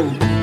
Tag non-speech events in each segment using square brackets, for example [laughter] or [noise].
Claro.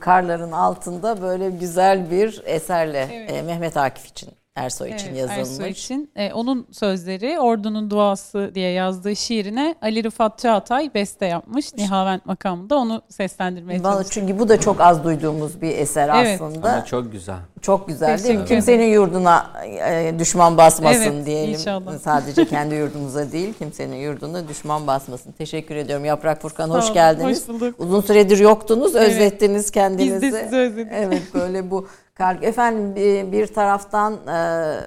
Karların altında böyle güzel bir eserle evet. e, Mehmet Akif için Ersoy evet, için yazılmış. Ersoy için. E, onun sözleri Ordunun Duası diye yazdığı şiirine Ali Rıfat Çağatay beste yapmış. Nihavent makamında onu seslendirmeye çalıştı. Çünkü bu da çok az duyduğumuz bir eser evet. aslında. Ama çok güzel. Çok güzel değil mi? Kimsenin yurduna e, düşman basmasın evet, diyelim. Inşallah. [laughs] Sadece kendi yurdumuza değil, kimsenin yurduna düşman basmasın. Teşekkür ediyorum. Yaprak Furkan hoş olun, geldiniz. Hoş bulduk. Uzun süredir yoktunuz, evet. özlettiniz kendinizi. Biz de sizi özledik. Evet böyle bu [laughs] Efendim bir taraftan e,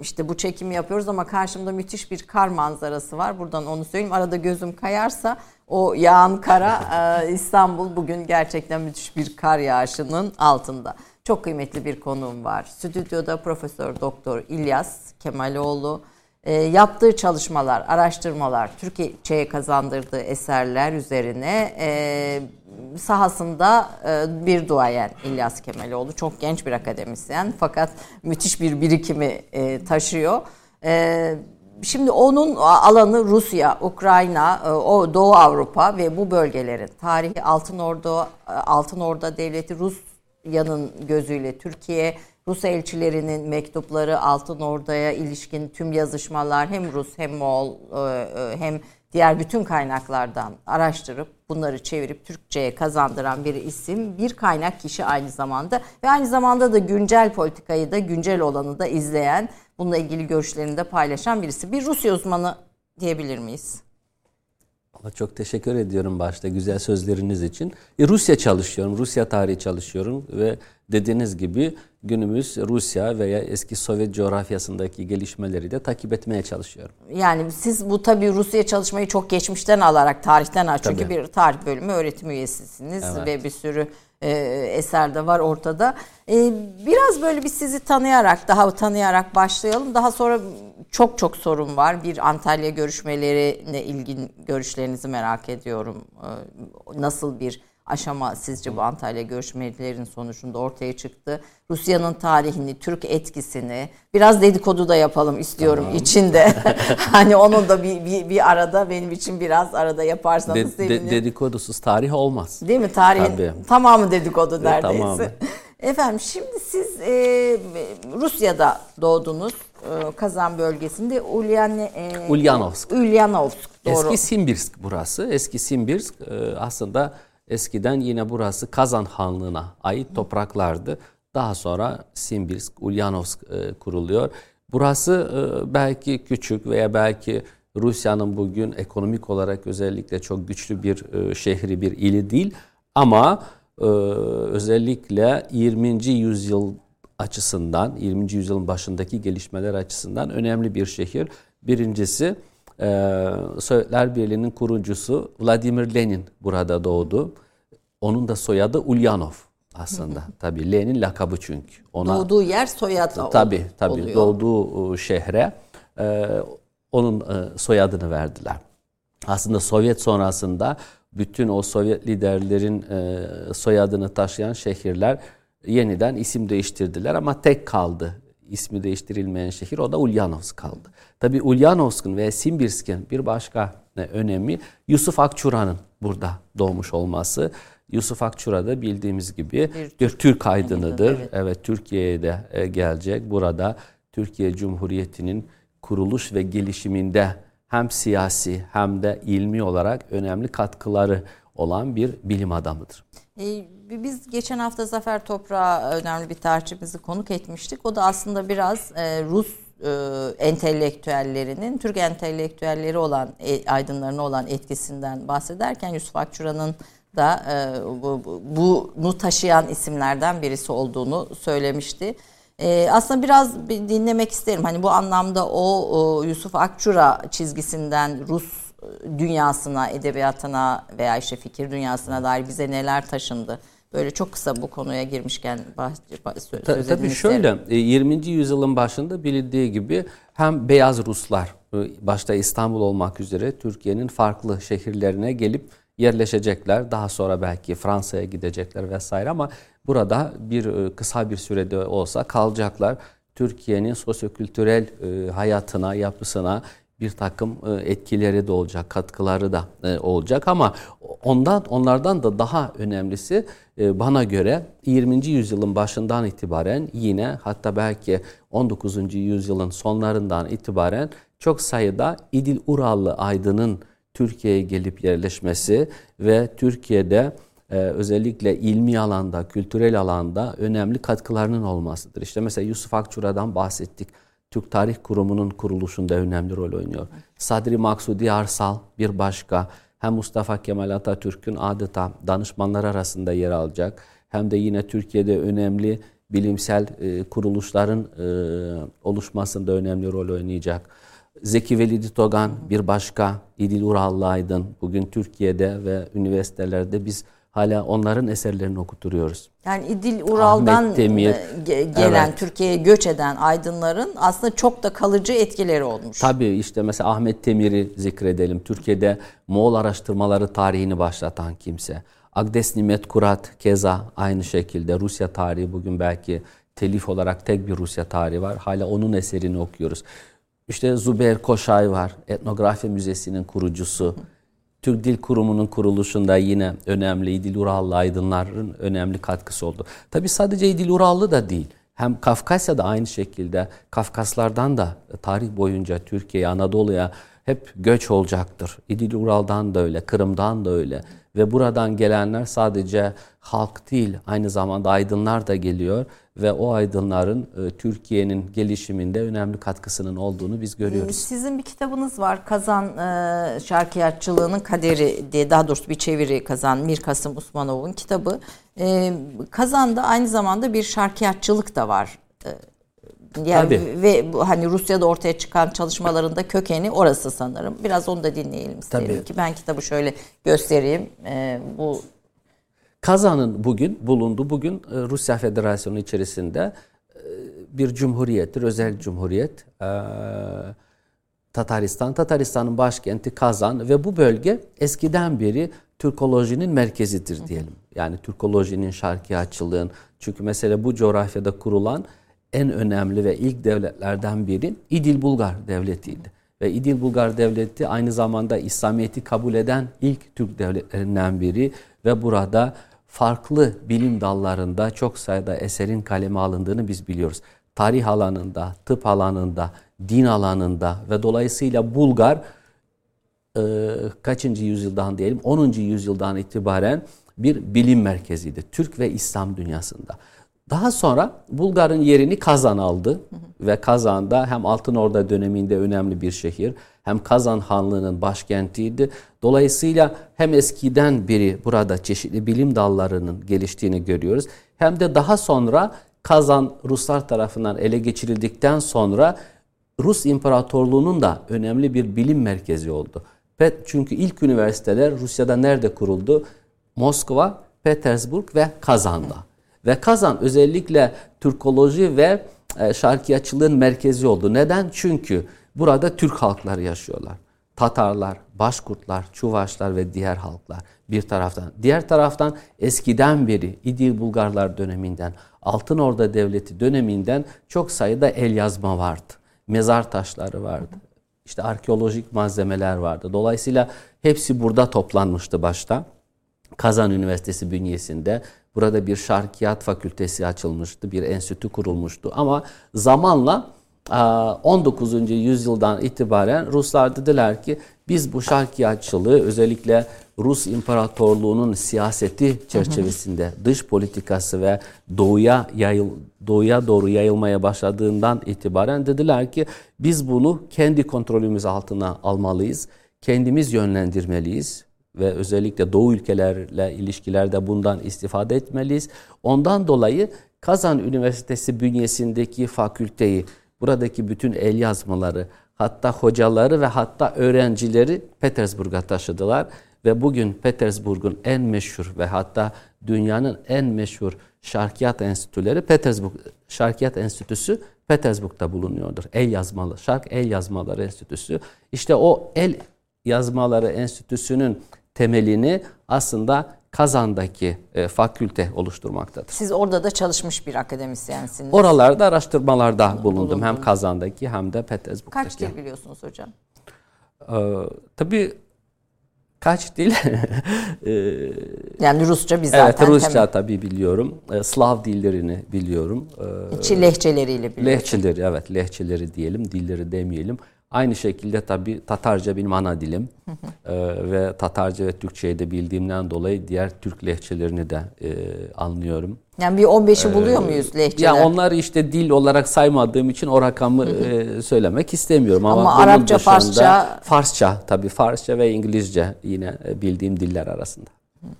işte bu çekimi yapıyoruz ama karşımda müthiş bir kar manzarası var. Buradan onu söyleyeyim. Arada gözüm kayarsa o yağan kara e, İstanbul bugün gerçekten müthiş bir kar yağışının altında. Çok kıymetli bir konuğum var. Stüdyoda Profesör Doktor İlyas Kemaloğlu. E, yaptığı çalışmalar, araştırmalar, Türkiye'ye kazandırdığı eserler üzerine sahasında e, bir duayen İlyas Kemaloğlu. Çok genç bir akademisyen fakat müthiş bir birikimi e, taşıyor. E, şimdi onun alanı Rusya, Ukrayna, o Doğu Avrupa ve bu bölgelerin tarihi Altın Ordu, Altın Orda Devleti Rusya'nın gözüyle Türkiye, Rus elçilerinin mektupları Altın Ordu'ya ilişkin tüm yazışmalar hem Rus hem Moğol hem diğer bütün kaynaklardan araştırıp bunları çevirip Türkçe'ye kazandıran bir isim, bir kaynak kişi aynı zamanda ve aynı zamanda da güncel politikayı da güncel olanı da izleyen, bununla ilgili görüşlerini de paylaşan birisi. Bir Rusya uzmanı diyebilir miyiz? Çok teşekkür ediyorum başta güzel sözleriniz için. E, Rusya çalışıyorum, Rusya tarihi çalışıyorum ve dediğiniz gibi günümüz Rusya veya eski Sovyet coğrafyasındaki gelişmeleri de takip etmeye çalışıyorum. Yani siz bu tabii Rusya çalışmayı çok geçmişten alarak tarihten al. Çünkü bir tarih bölümü öğretim üyesisiniz evet. ve bir sürü e, eser de var ortada. E, biraz böyle bir sizi tanıyarak, daha tanıyarak başlayalım. Daha sonra çok çok sorun var. Bir Antalya görüşmelerine ilgin görüşlerinizi merak ediyorum. E, nasıl bir aşama sizce bu Antalya görüşmelerin sonucunda ortaya çıktı? Rusya'nın tarihini, Türk etkisini biraz dedikodu da yapalım istiyorum tamam. içinde. [laughs] hani onu da bir, bir, bir arada benim için biraz arada yaparsanız de, sevinirim. De, dedikodusuz tarih olmaz. Değil mi? Tarihin Tabii. tamamı dedikodu neredeyse. Tamamı. [laughs] Efendim şimdi siz e, Rusya'da doğdunuz. E, Kazan bölgesinde Ulyan, e, Ulyanovsk. Ulyanovsk doğru. Eski Simbirsk burası. Eski Simbirsk e, aslında eskiden yine burası Kazan Hanlığı'na ait topraklardı. Daha sonra Simbirsk, Ulyanovsk e, kuruluyor. Burası e, belki küçük veya belki Rusya'nın bugün ekonomik olarak özellikle çok güçlü bir e, şehri, bir ili değil. Ama e, özellikle 20. yüzyıl açısından, 20. yüzyılın başındaki gelişmeler açısından önemli bir şehir. Birincisi e, Sovyetler Birliği'nin kurucusu Vladimir Lenin burada doğdu. Onun da soyadı Ulyanov aslında. Tabii Lenin lakabı çünkü. Ona, doğduğu yer soyadı tabii, tabii, oluyor. Doğduğu şehre e, onun e, soyadını verdiler. Aslında Sovyet sonrasında bütün o Sovyet liderlerin e, soyadını taşıyan şehirler yeniden isim değiştirdiler ama tek kaldı ismi değiştirilmeyen şehir o da Ulyanovsk kaldı. Tabi Ulyanovsk'un ve Simbirsk'in bir başka önemi Yusuf Akçura'nın burada doğmuş olması. Yusuf Akçura da bildiğimiz gibi bir, bir Türk aydınıdır. Evet, evet Türkiye'ye de e, gelecek. Burada Türkiye Cumhuriyeti'nin kuruluş ve gelişiminde hem siyasi hem de ilmi olarak önemli katkıları olan bir bilim adamıdır. E, biz geçen hafta Zafer Toprağı önemli bir tarihçimizi konuk etmiştik. O da aslında biraz e, Rus e, entelektüellerinin, Türk entelektüelleri olan, e, aydınlarına olan etkisinden bahsederken Yusuf Akçura'nın da e, bu, bunu taşıyan isimlerden birisi olduğunu söylemişti. E, aslında biraz bir dinlemek isterim. Hani bu anlamda o, o Yusuf Akçura çizgisinden Rus dünyasına, edebiyatına veya işte fikir dünyasına dair bize neler taşındı? Böyle çok kısa bu konuya girmişken bahs- söz Ta, Tabii şöyle, 20. E, yüzyılın başında bilindiği gibi hem beyaz Ruslar, e, başta İstanbul olmak üzere Türkiye'nin farklı şehirlerine gelip yerleşecekler. Daha sonra belki Fransa'ya gidecekler vesaire ama burada bir e, kısa bir sürede olsa kalacaklar. Türkiye'nin sosyokültürel e, hayatına, yapısına bir takım e, etkileri de olacak, katkıları da olacak ama ondan onlardan da daha önemlisi bana göre 20. yüzyılın başından itibaren yine hatta belki 19. yüzyılın sonlarından itibaren çok sayıda İdil Urallı aydının Türkiye'ye gelip yerleşmesi ve Türkiye'de e, özellikle ilmi alanda, kültürel alanda önemli katkılarının olmasıdır. İşte mesela Yusuf Akçura'dan bahsettik. Türk Tarih Kurumu'nun kuruluşunda önemli rol oynuyor. Sadri Maksudi Arsal bir başka. Hem Mustafa Kemal Atatürk'ün adeta danışmanlar arasında yer alacak. Hem de yine Türkiye'de önemli bilimsel e, kuruluşların e, oluşmasında önemli rol oynayacak. Zeki Velidi Togan bir başka İdil Urallı Aydın. Bugün Türkiye'de ve üniversitelerde biz hala onların eserlerini okuturuyoruz. Yani İdil Ural'dan Demir, e, gelen evet. Türkiye'ye göç eden aydınların aslında çok da kalıcı etkileri olmuş. Tabii işte mesela Ahmet Temir'i zikredelim. Türkiye'de Moğol araştırmaları tarihini başlatan kimse. Agdes Nimet Kurat keza aynı şekilde Rusya tarihi bugün belki telif olarak tek bir Rusya tarihi var. Hala onun eserini okuyoruz. İşte Zubair Koşay var, Etnografi Müzesi'nin kurucusu. Türk Dil Kurumu'nun kuruluşunda yine önemli İdil Urallı aydınların önemli katkısı oldu. Tabi sadece İdil Urallı da değil. Hem Kafkasya'da aynı şekilde Kafkaslardan da tarih boyunca Türkiye'ye, Anadolu'ya hep göç olacaktır. İdil Ural'dan da öyle, Kırım'dan da öyle. Ve buradan gelenler sadece halk değil, aynı zamanda aydınlar da geliyor ve o aydınların e, Türkiye'nin gelişiminde önemli katkısının olduğunu biz görüyoruz. Ee, sizin bir kitabınız var Kazan e, Şarkiyatçılığının Kaderi diye daha doğrusu bir çeviri Kazan Mir Kasım Usmanov'un kitabı. E, Kazan'da aynı zamanda bir şarkiyatçılık da var. E, yani Tabii. ve bu, hani Rusya'da ortaya çıkan çalışmalarında kökeni orası sanırım. Biraz onu da dinleyelim isterim Tabii. ki ben kitabı şöyle göstereyim. E, bu Kazan'ın bugün bulunduğu bugün e, Rusya Federasyonu içerisinde e, bir cumhuriyettir, özel cumhuriyet. E, Tataristan, Tataristan'ın başkenti Kazan ve bu bölge eskiden beri Türkolojinin merkezidir diyelim. Yani Türkolojinin, şarkiyatçılığın. Çünkü mesela bu coğrafyada kurulan en önemli ve ilk devletlerden biri İdil Bulgar Devleti'ydi. Ve İdil Bulgar Devleti aynı zamanda İslamiyet'i kabul eden ilk Türk devletlerinden biri ve burada farklı bilim dallarında çok sayıda eserin kaleme alındığını biz biliyoruz. Tarih alanında, tıp alanında, din alanında ve dolayısıyla Bulgar e, kaçıncı yüzyıldan diyelim 10. yüzyıldan itibaren bir bilim merkeziydi. Türk ve İslam dünyasında. Daha sonra Bulgar'ın yerini Kazan aldı hı hı. ve Kazan'da hem Altın Orda döneminde önemli bir şehir hem Kazan Hanlığı'nın başkentiydi. Dolayısıyla hem eskiden beri burada çeşitli bilim dallarının geliştiğini görüyoruz. Hem de daha sonra Kazan Ruslar tarafından ele geçirildikten sonra Rus İmparatorluğu'nun da önemli bir bilim merkezi oldu. Çünkü ilk üniversiteler Rusya'da nerede kuruldu? Moskova, Petersburg ve Kazan'da. Ve Kazan özellikle Türkoloji ve e, şarkiyatçılığın merkezi oldu. Neden? Çünkü burada Türk halkları yaşıyorlar. Tatarlar, Başkurtlar, Çuvaşlar ve diğer halklar bir taraftan. Diğer taraftan eskiden beri İdil Bulgarlar döneminden, Altın Orda Devleti döneminden çok sayıda el yazma vardı. Mezar taşları vardı. İşte arkeolojik malzemeler vardı. Dolayısıyla hepsi burada toplanmıştı başta. Kazan Üniversitesi bünyesinde burada bir şarkiyat fakültesi açılmıştı, bir enstitü kurulmuştu. Ama zamanla 19. yüzyıldan itibaren Ruslar dediler ki biz bu şarkiyatçılığı özellikle Rus İmparatorluğu'nun siyaseti çerçevesinde dış politikası ve doğuya yayıl, doğuya doğru yayılmaya başladığından itibaren dediler ki biz bunu kendi kontrolümüz altına almalıyız. Kendimiz yönlendirmeliyiz ve özellikle Doğu ülkelerle ilişkilerde bundan istifade etmeliyiz. Ondan dolayı Kazan Üniversitesi bünyesindeki fakülteyi, buradaki bütün el yazmaları, hatta hocaları ve hatta öğrencileri Petersburg'a taşıdılar. Ve bugün Petersburg'un en meşhur ve hatta dünyanın en meşhur şarkiyat enstitüleri Petersburg Şarkiyat Enstitüsü Petersburg'da bulunuyordur. El yazmalı, şark el yazmaları enstitüsü. İşte o el yazmaları enstitüsünün temelini aslında Kazan'daki e, fakülte oluşturmaktadır. Siz orada da çalışmış bir akademisyensiniz. Oralarda araştırmalarda bulundum. bulundum. Hem Kazan'daki hem de Petersburg'daki. Kaç dil biliyorsunuz hocam? Ee, tabii kaç dil? [laughs] Ee, yani Rusça biz zaten. Evet Rusça hemen. tabii biliyorum. Ee, Slav dillerini biliyorum. Ee, İçi lehçeleriyle biliyorum. Lehçeleri evet lehçeleri diyelim dilleri demeyelim. Aynı şekilde tabii Tatarca benim ana dilim ee, ve Tatarca ve Türkçeyi de bildiğimden dolayı diğer Türk lehçelerini de e, anlıyorum. Yani bir 15'i ee, buluyor muyuz lehçeler? Ya onları işte dil olarak saymadığım için o rakamı e, söylemek istemiyorum ama, ama Arapça, Farsça, Farsça tabii Farsça ve İngilizce yine e, bildiğim diller arasında.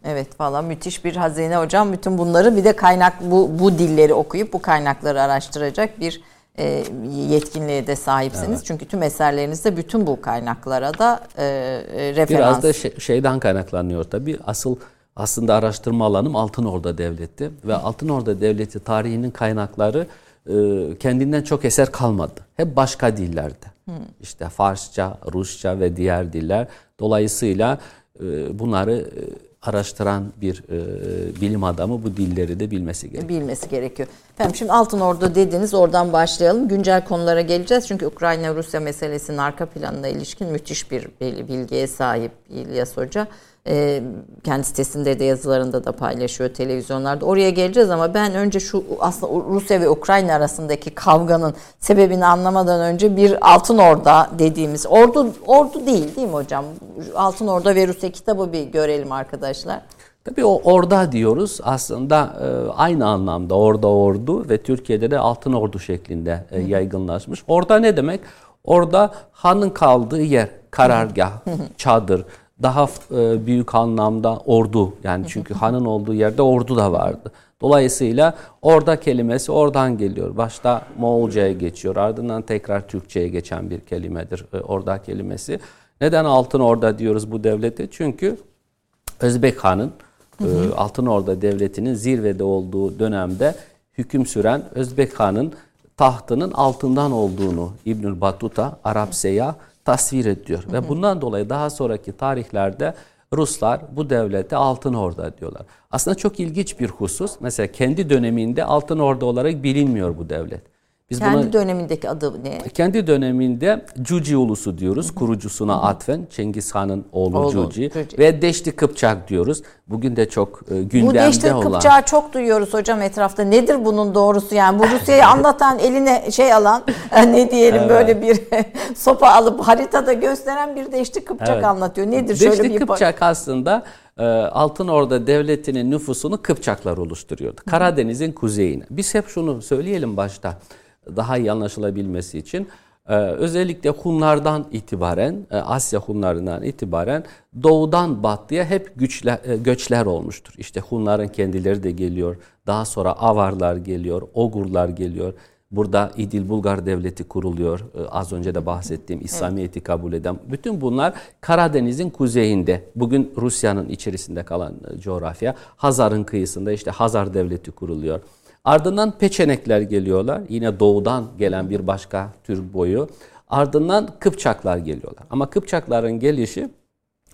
Evet valla müthiş bir hazine hocam. Bütün bunları bir de kaynak bu bu dilleri okuyup bu kaynakları araştıracak bir e, yetkinliğe de sahipsiniz. Evet. Çünkü tüm eserlerinizde bütün bu kaynaklara da e, e, referans. Biraz da şey, şeyden kaynaklanıyor tabii. Asıl aslında araştırma alanım Altın Orda Devleti ve Altın Orda Devleti tarihinin kaynakları e, kendinden çok eser kalmadı. Hep başka dillerde. Hmm. İşte Farsça, Rusça ve diğer diller. Dolayısıyla e, bunları e, araştıran bir e, bilim adamı bu dilleri de bilmesi gerekiyor. Bilmesi gerekiyor. Efendim şimdi Altın Ordu dediniz oradan başlayalım. Güncel konulara geleceğiz. Çünkü Ukrayna-Rusya meselesinin arka planına ilişkin müthiş bir bilgiye sahip İlyas Hoca. E, kendi sitesinde de yazılarında da paylaşıyor televizyonlarda. Oraya geleceğiz ama ben önce şu aslında Rusya ve Ukrayna arasındaki kavganın sebebini anlamadan önce bir Altın Orda dediğimiz ordu ordu değil değil mi hocam? Altın Orda ve Rusya kitabı bir görelim arkadaşlar. Tabii o orda diyoruz aslında e, aynı anlamda orada ordu ve Türkiye'de de altın ordu şeklinde e, yaygınlaşmış. Orada ne demek? Orada hanın kaldığı yer, karargah, çadır, daha e, büyük anlamda ordu yani çünkü hanın olduğu yerde ordu da vardı. Dolayısıyla orada kelimesi oradan geliyor. Başta Moğolca'ya geçiyor. Ardından tekrar Türkçe'ye geçen bir kelimedir e, orada kelimesi. Neden Altın Orda diyoruz bu devlete? Çünkü Özbek Han'ın e, Altın Orda devletinin zirvede olduğu dönemde hüküm süren Özbek Han'ın tahtının altından olduğunu İbnül Battuta Arap Seyyah tasvir ediyor. Hı hı. Ve bundan dolayı daha sonraki tarihlerde Ruslar bu devlete Altın Orda diyorlar. Aslında çok ilginç bir husus. Mesela kendi döneminde Altın Orda olarak bilinmiyor bu devlet. Biz kendi buna, dönemindeki adı ne? Kendi döneminde Cuci ulusu diyoruz. Hı-hı. Kurucusuna Hı-hı. atfen Cengiz Han'ın oğlu, oğlu Cuci. Cuci ve Deşti Kıpçak diyoruz. Bugün de çok e, gündemde olan. Bu Deşti Kıpçak'ı çok duyuyoruz hocam etrafta. Nedir bunun doğrusu yani? Bu Rusya'yı [laughs] anlatan eline şey alan e, ne diyelim evet. böyle bir [laughs] sopa alıp haritada gösteren bir Deşti Kıpçak evet. anlatıyor. Nedir Deşti şöyle bir Kıpçak aslında Altın Orda Devleti'nin nüfusunu Kıpçaklar oluşturuyordu. Karadeniz'in kuzeyine. Biz hep şunu söyleyelim başta daha iyi anlaşılabilmesi için ee, özellikle Hunlardan itibaren, e, Asya Hunlarından itibaren doğudan batıya hep güçler, e, göçler olmuştur. İşte Hunların kendileri de geliyor, daha sonra Avarlar geliyor, Ogurlar geliyor. Burada İdil Bulgar Devleti kuruluyor. E, az önce de bahsettiğim İslamiyet'i kabul eden. Bütün bunlar Karadeniz'in kuzeyinde, bugün Rusya'nın içerisinde kalan coğrafya. Hazar'ın kıyısında işte Hazar Devleti kuruluyor. Ardından Peçenekler geliyorlar. Yine doğudan gelen bir başka tür boyu. Ardından Kıpçaklar geliyorlar. Ama Kıpçakların gelişi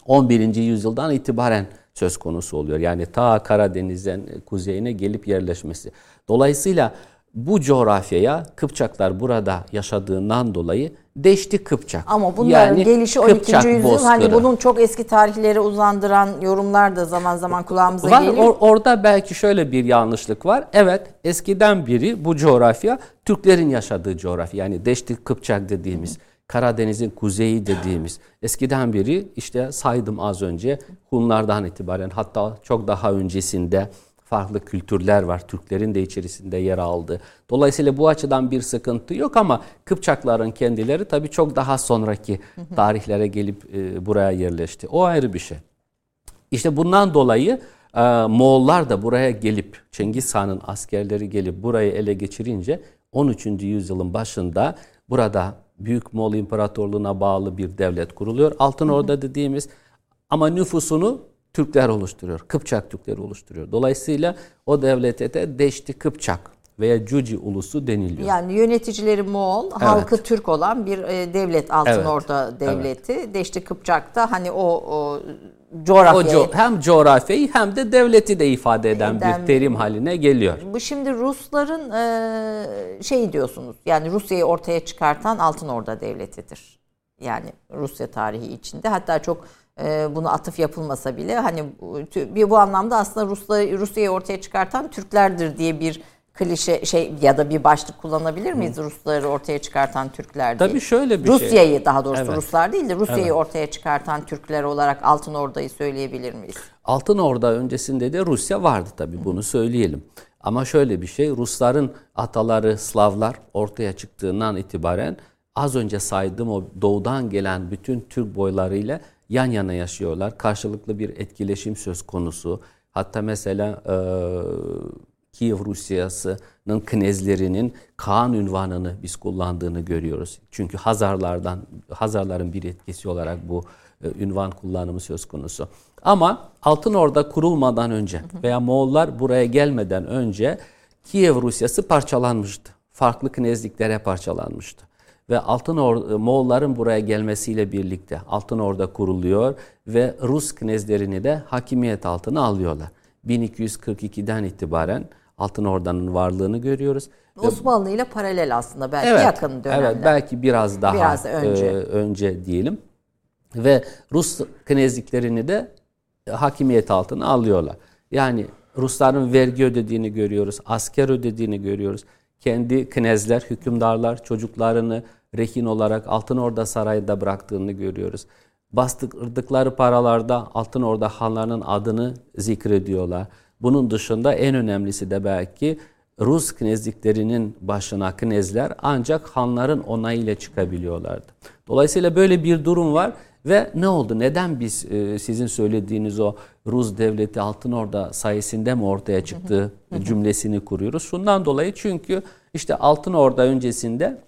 11. yüzyıldan itibaren söz konusu oluyor. Yani ta Karadeniz'den kuzeyine gelip yerleşmesi. Dolayısıyla bu coğrafyaya Kıpçaklar burada yaşadığından dolayı Deşti Kıpçak. Ama bunların yani gelişi 12. Kıpçak yüzyıl bozkırı. hani bunun çok eski tarihleri uzandıran yorumlar da zaman zaman kulağımıza var, geliyor. Or, orada belki şöyle bir yanlışlık var. Evet eskiden biri bu coğrafya Türklerin yaşadığı coğrafya. Yani Deşti Kıpçak dediğimiz Karadeniz'in kuzeyi dediğimiz eskiden biri işte saydım az önce Hunlardan itibaren hatta çok daha öncesinde farklı kültürler var. Türklerin de içerisinde yer aldı. Dolayısıyla bu açıdan bir sıkıntı yok ama Kıpçakların kendileri tabii çok daha sonraki tarihlere gelip e, buraya yerleşti. O ayrı bir şey. İşte bundan dolayı e, Moğollar da buraya gelip Cengiz Han'ın askerleri gelip burayı ele geçirince 13. yüzyılın başında burada Büyük Moğol İmparatorluğu'na bağlı bir devlet kuruluyor. Altın Orda dediğimiz ama nüfusunu Türkler oluşturuyor. Kıpçak Türkleri oluşturuyor. Dolayısıyla o devlete de Deşti Kıpçak veya Cuci ulusu deniliyor. Yani yöneticileri Moğol, evet. halkı Türk olan bir e, devlet Altın evet. Orda devleti. Evet. Deşti da hani o, o coğrafyayı... O co- hem coğrafyayı hem de devleti de ifade eden Eden, bir terim haline geliyor. Bu şimdi Rusların e, şey diyorsunuz yani Rusya'yı ortaya çıkartan Altın Orda devletidir. Yani Rusya tarihi içinde hatta çok bunu atıf yapılmasa bile hani bir bu anlamda aslında Rusya Rusya'yı ortaya çıkartan Türklerdir diye bir klişe şey ya da bir başlık kullanabilir miyiz Hı. Rusları ortaya çıkartan Türkler diye? Tabii şöyle bir Rusya'yı, şey. Rusya'yı daha doğrusu evet. Ruslar değil de Rusya'yı evet. ortaya çıkartan Türkler olarak Altın Orda'yı söyleyebilir miyiz? Altın Orda öncesinde de Rusya vardı tabii bunu söyleyelim. Ama şöyle bir şey Rusların ataları Slavlar ortaya çıktığından itibaren az önce saydığım o doğudan gelen bütün Türk boylarıyla yan yana yaşıyorlar. Karşılıklı bir etkileşim söz konusu. Hatta mesela e, Kiev Rusyası'nın knezlerinin Kaan ünvanını biz kullandığını görüyoruz. Çünkü Hazarlardan Hazarların bir etkisi olarak bu e, ünvan kullanımı söz konusu. Ama Altın Orda kurulmadan önce veya Moğollar buraya gelmeden önce Kiev Rusyası parçalanmıştı. Farklı knezliklere parçalanmıştı ve Altın Orda, Moğolların buraya gelmesiyle birlikte Altın Orda kuruluyor ve Rus knezlerini de hakimiyet altına alıyorlar. 1242'den itibaren Altın Orda'nın varlığını görüyoruz. Osmanlı ile paralel aslında belki evet, yakın dönemde. Evet belki biraz daha biraz önce. E, önce diyelim. Ve Rus knezliklerini de hakimiyet altına alıyorlar. Yani Rusların vergi ödediğini görüyoruz, asker ödediğini görüyoruz. Kendi knezler, hükümdarlar çocuklarını rehin olarak Altın Orda Sarayı'da bıraktığını görüyoruz. Bastırdıkları paralarda Altın Orda hanlarının adını zikrediyorlar. Bunun dışında en önemlisi de belki Rus knezliklerinin başına knezler ancak hanların onayıyla çıkabiliyorlardı. Dolayısıyla böyle bir durum var ve ne oldu? Neden biz e, sizin söylediğiniz o Rus devleti Altın Orda sayesinde mi ortaya çıktı cümlesini kuruyoruz? Şundan dolayı çünkü işte Altın Orda öncesinde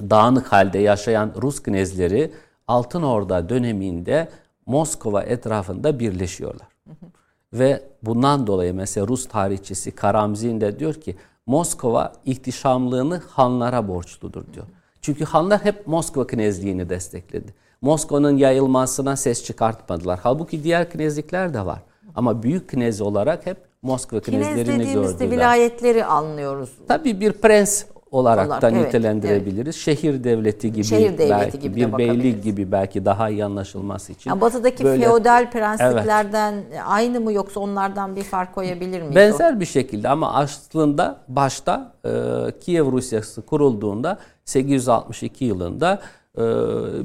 dağınık halde yaşayan Rus knezleri Altın Orda döneminde Moskova etrafında birleşiyorlar. Hı hı. Ve bundan dolayı mesela Rus tarihçisi Karamzin de diyor ki Moskova ihtişamlığını Hanlara borçludur diyor. Çünkü Hanlar hep Moskova knezliğini destekledi. Moskova'nın yayılmasına ses çıkartmadılar. Halbuki diğer knezlikler de var. Ama büyük knez olarak hep Moskova knezlerini gördüler. Knez dediğimizde vilayetleri anlıyoruz. Tabii bir prens olarak Onlar, da evet, nitelendirebiliriz. Evet. Şehir devleti gibi Şehir devleti belki gibi bir beylik gibi belki daha iyi anlaşılması için. Yani batıdaki böyle, feodal prensiplerden evet. aynı mı yoksa onlardan bir fark koyabilir miyiz? Benzer o? bir şekilde ama aslında başta e, Kiev Rusyası kurulduğunda 862 yılında e,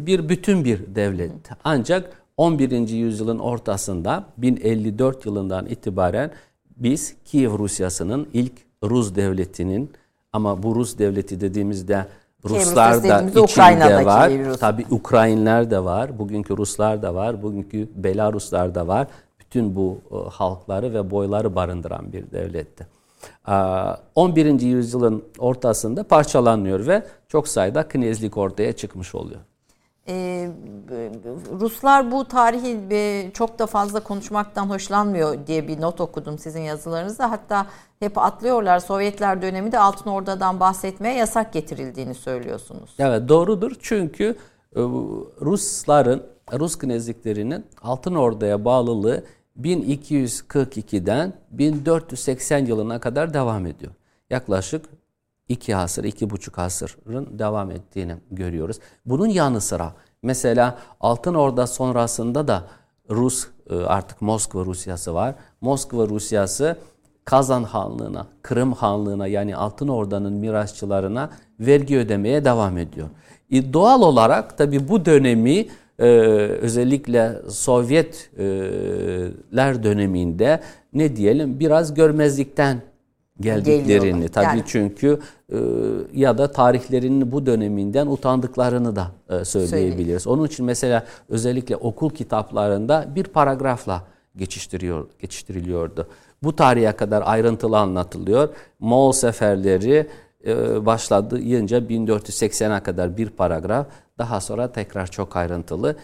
bir bütün bir devlet. Ancak 11. yüzyılın ortasında 1054 yılından itibaren biz Kiev Rusyası'nın ilk Rus devletinin ama bu Rus devleti dediğimizde Ruslar da içinde var. Tabi Ukraynalar da var. Bugünkü Ruslar da var. Bugünkü Belaruslar da var. Bütün bu e, halkları ve boyları barındıran bir devletti. 11. yüzyılın ortasında parçalanıyor ve çok sayıda knezlik ortaya çıkmış oluyor. Ee, Ruslar bu tarihi e, çok da fazla konuşmaktan hoşlanmıyor diye bir not okudum sizin yazılarınızda. Hatta hep atlıyorlar. Sovyetler döneminde Altın Orda'dan bahsetmeye yasak getirildiğini söylüyorsunuz. Evet doğrudur. Çünkü e, Rusların, Rus knezliklerinin Altın Orda'ya bağlılığı 1242'den 1480 yılına kadar devam ediyor. Yaklaşık iki asır, iki buçuk asırın devam ettiğini görüyoruz. Bunun yanı sıra mesela Altın Orda sonrasında da Rus e, artık Moskva Rusyası var. Moskva Rusyası Kazan Hanlığı'na, Kırım Hanlığı'na yani Altın Orda'nın mirasçılarına vergi ödemeye devam ediyor. E, doğal olarak tabi bu dönemi e, özellikle Sovyetler döneminde ne diyelim biraz görmezlikten geldiklerini tabii yani. çünkü e, ya da tarihlerinin bu döneminden utandıklarını da e, söyleyebiliriz. Söyleyeyim. Onun için mesela özellikle okul kitaplarında bir paragrafla geçiştiriyor geçiştiriliyordu. Bu tarihe kadar ayrıntılı anlatılıyor. Moğol seferleri e, başladı yınca 1480'e kadar bir paragraf. Daha sonra tekrar çok ayrıntılı.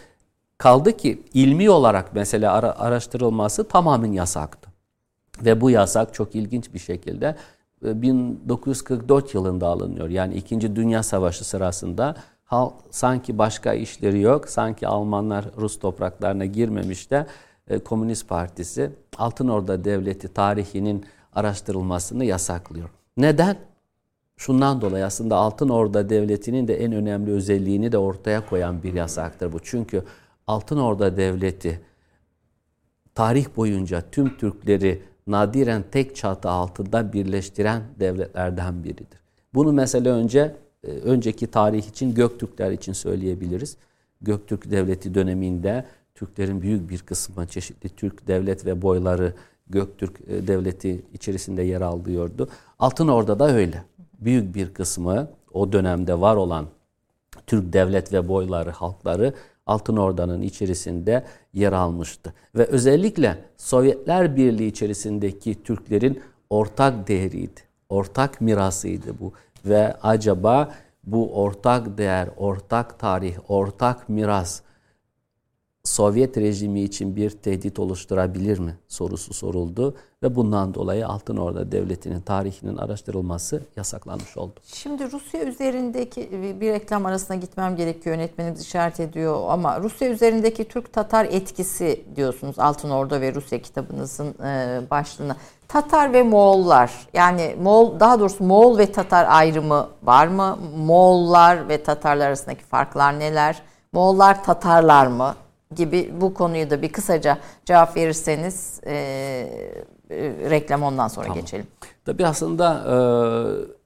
Kaldı ki ilmi olarak mesela ara, araştırılması tamamen yasaktı. Ve bu yasak çok ilginç bir şekilde 1944 e, yılında alınıyor. Yani 2. Dünya Savaşı sırasında sanki başka işleri yok. Sanki Almanlar Rus topraklarına girmemiş de e, Komünist Partisi Altın Orda Devleti tarihinin araştırılmasını yasaklıyor. Neden? Şundan dolayı aslında Altın Orda Devleti'nin de en önemli özelliğini de ortaya koyan bir yasaktır bu. Çünkü Altın Orda Devleti tarih boyunca tüm Türkleri nadiren tek çatı altında birleştiren devletlerden biridir. Bunu mesela önce e, önceki tarih için Göktürkler için söyleyebiliriz. Göktürk Devleti döneminde Türklerin büyük bir kısmı çeşitli Türk devlet ve boyları Göktürk e, Devleti içerisinde yer alıyordu. Altın Orda da öyle. Büyük bir kısmı o dönemde var olan Türk devlet ve boyları, halkları Altın Orda'nın içerisinde yer almıştı. Ve özellikle Sovyetler Birliği içerisindeki Türklerin ortak değeriydi. Ortak mirasıydı bu. Ve acaba bu ortak değer, ortak tarih, ortak miras Sovyet rejimi için bir tehdit oluşturabilir mi sorusu soruldu ve bundan dolayı Altın Orda Devleti'nin tarihinin araştırılması yasaklanmış oldu. Şimdi Rusya üzerindeki bir reklam arasına gitmem gerekiyor yönetmenimiz işaret ediyor ama Rusya üzerindeki Türk-Tatar etkisi diyorsunuz Altın Orda ve Rusya kitabınızın e, başlığına. Tatar ve Moğollar yani Moğol daha doğrusu Moğol ve Tatar ayrımı var mı? Moğollar ve Tatarlar arasındaki farklar neler? Moğollar Tatarlar mı? Gibi bu konuyu da bir kısaca cevap verirseniz e, e, reklam ondan sonra tamam. geçelim. Tabii aslında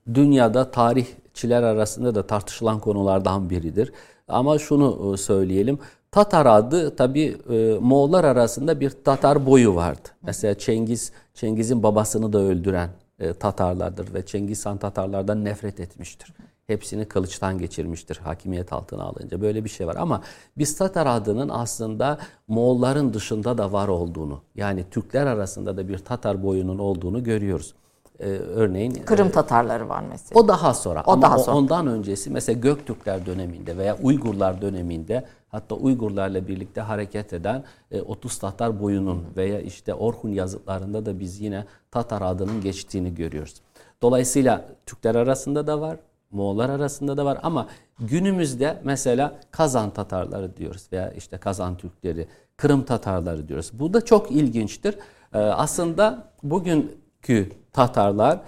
e, dünyada tarihçiler arasında da tartışılan konulardan biridir. Ama şunu e, söyleyelim. Tatar adı tabi e, Moğollar arasında bir Tatar boyu vardı. Mesela Cengiz, Cengiz'in babasını da öldüren e, Tatarlardır ve Cengiz Han Tatarlardan nefret etmiştir hepsini kılıçtan geçirmiştir hakimiyet altına alınca. Böyle bir şey var ama biz Tatar adının aslında Moğolların dışında da var olduğunu yani Türkler arasında da bir Tatar boyunun olduğunu görüyoruz. Ee, örneğin Kırım e, Tatarları var mesela. O daha sonra. O Ama daha sonra. ondan öncesi mesela Göktürkler döneminde veya Uygurlar döneminde hatta Uygurlarla birlikte hareket eden 30 e, Tatar boyunun veya işte Orhun yazıtlarında da biz yine Tatar adının geçtiğini görüyoruz. Dolayısıyla Türkler arasında da var, Moğollar arasında da var ama günümüzde mesela Kazan Tatarları diyoruz veya işte Kazan Türkleri, Kırım Tatarları diyoruz. Bu da çok ilginçtir. Ee, aslında bugünkü Tatarlar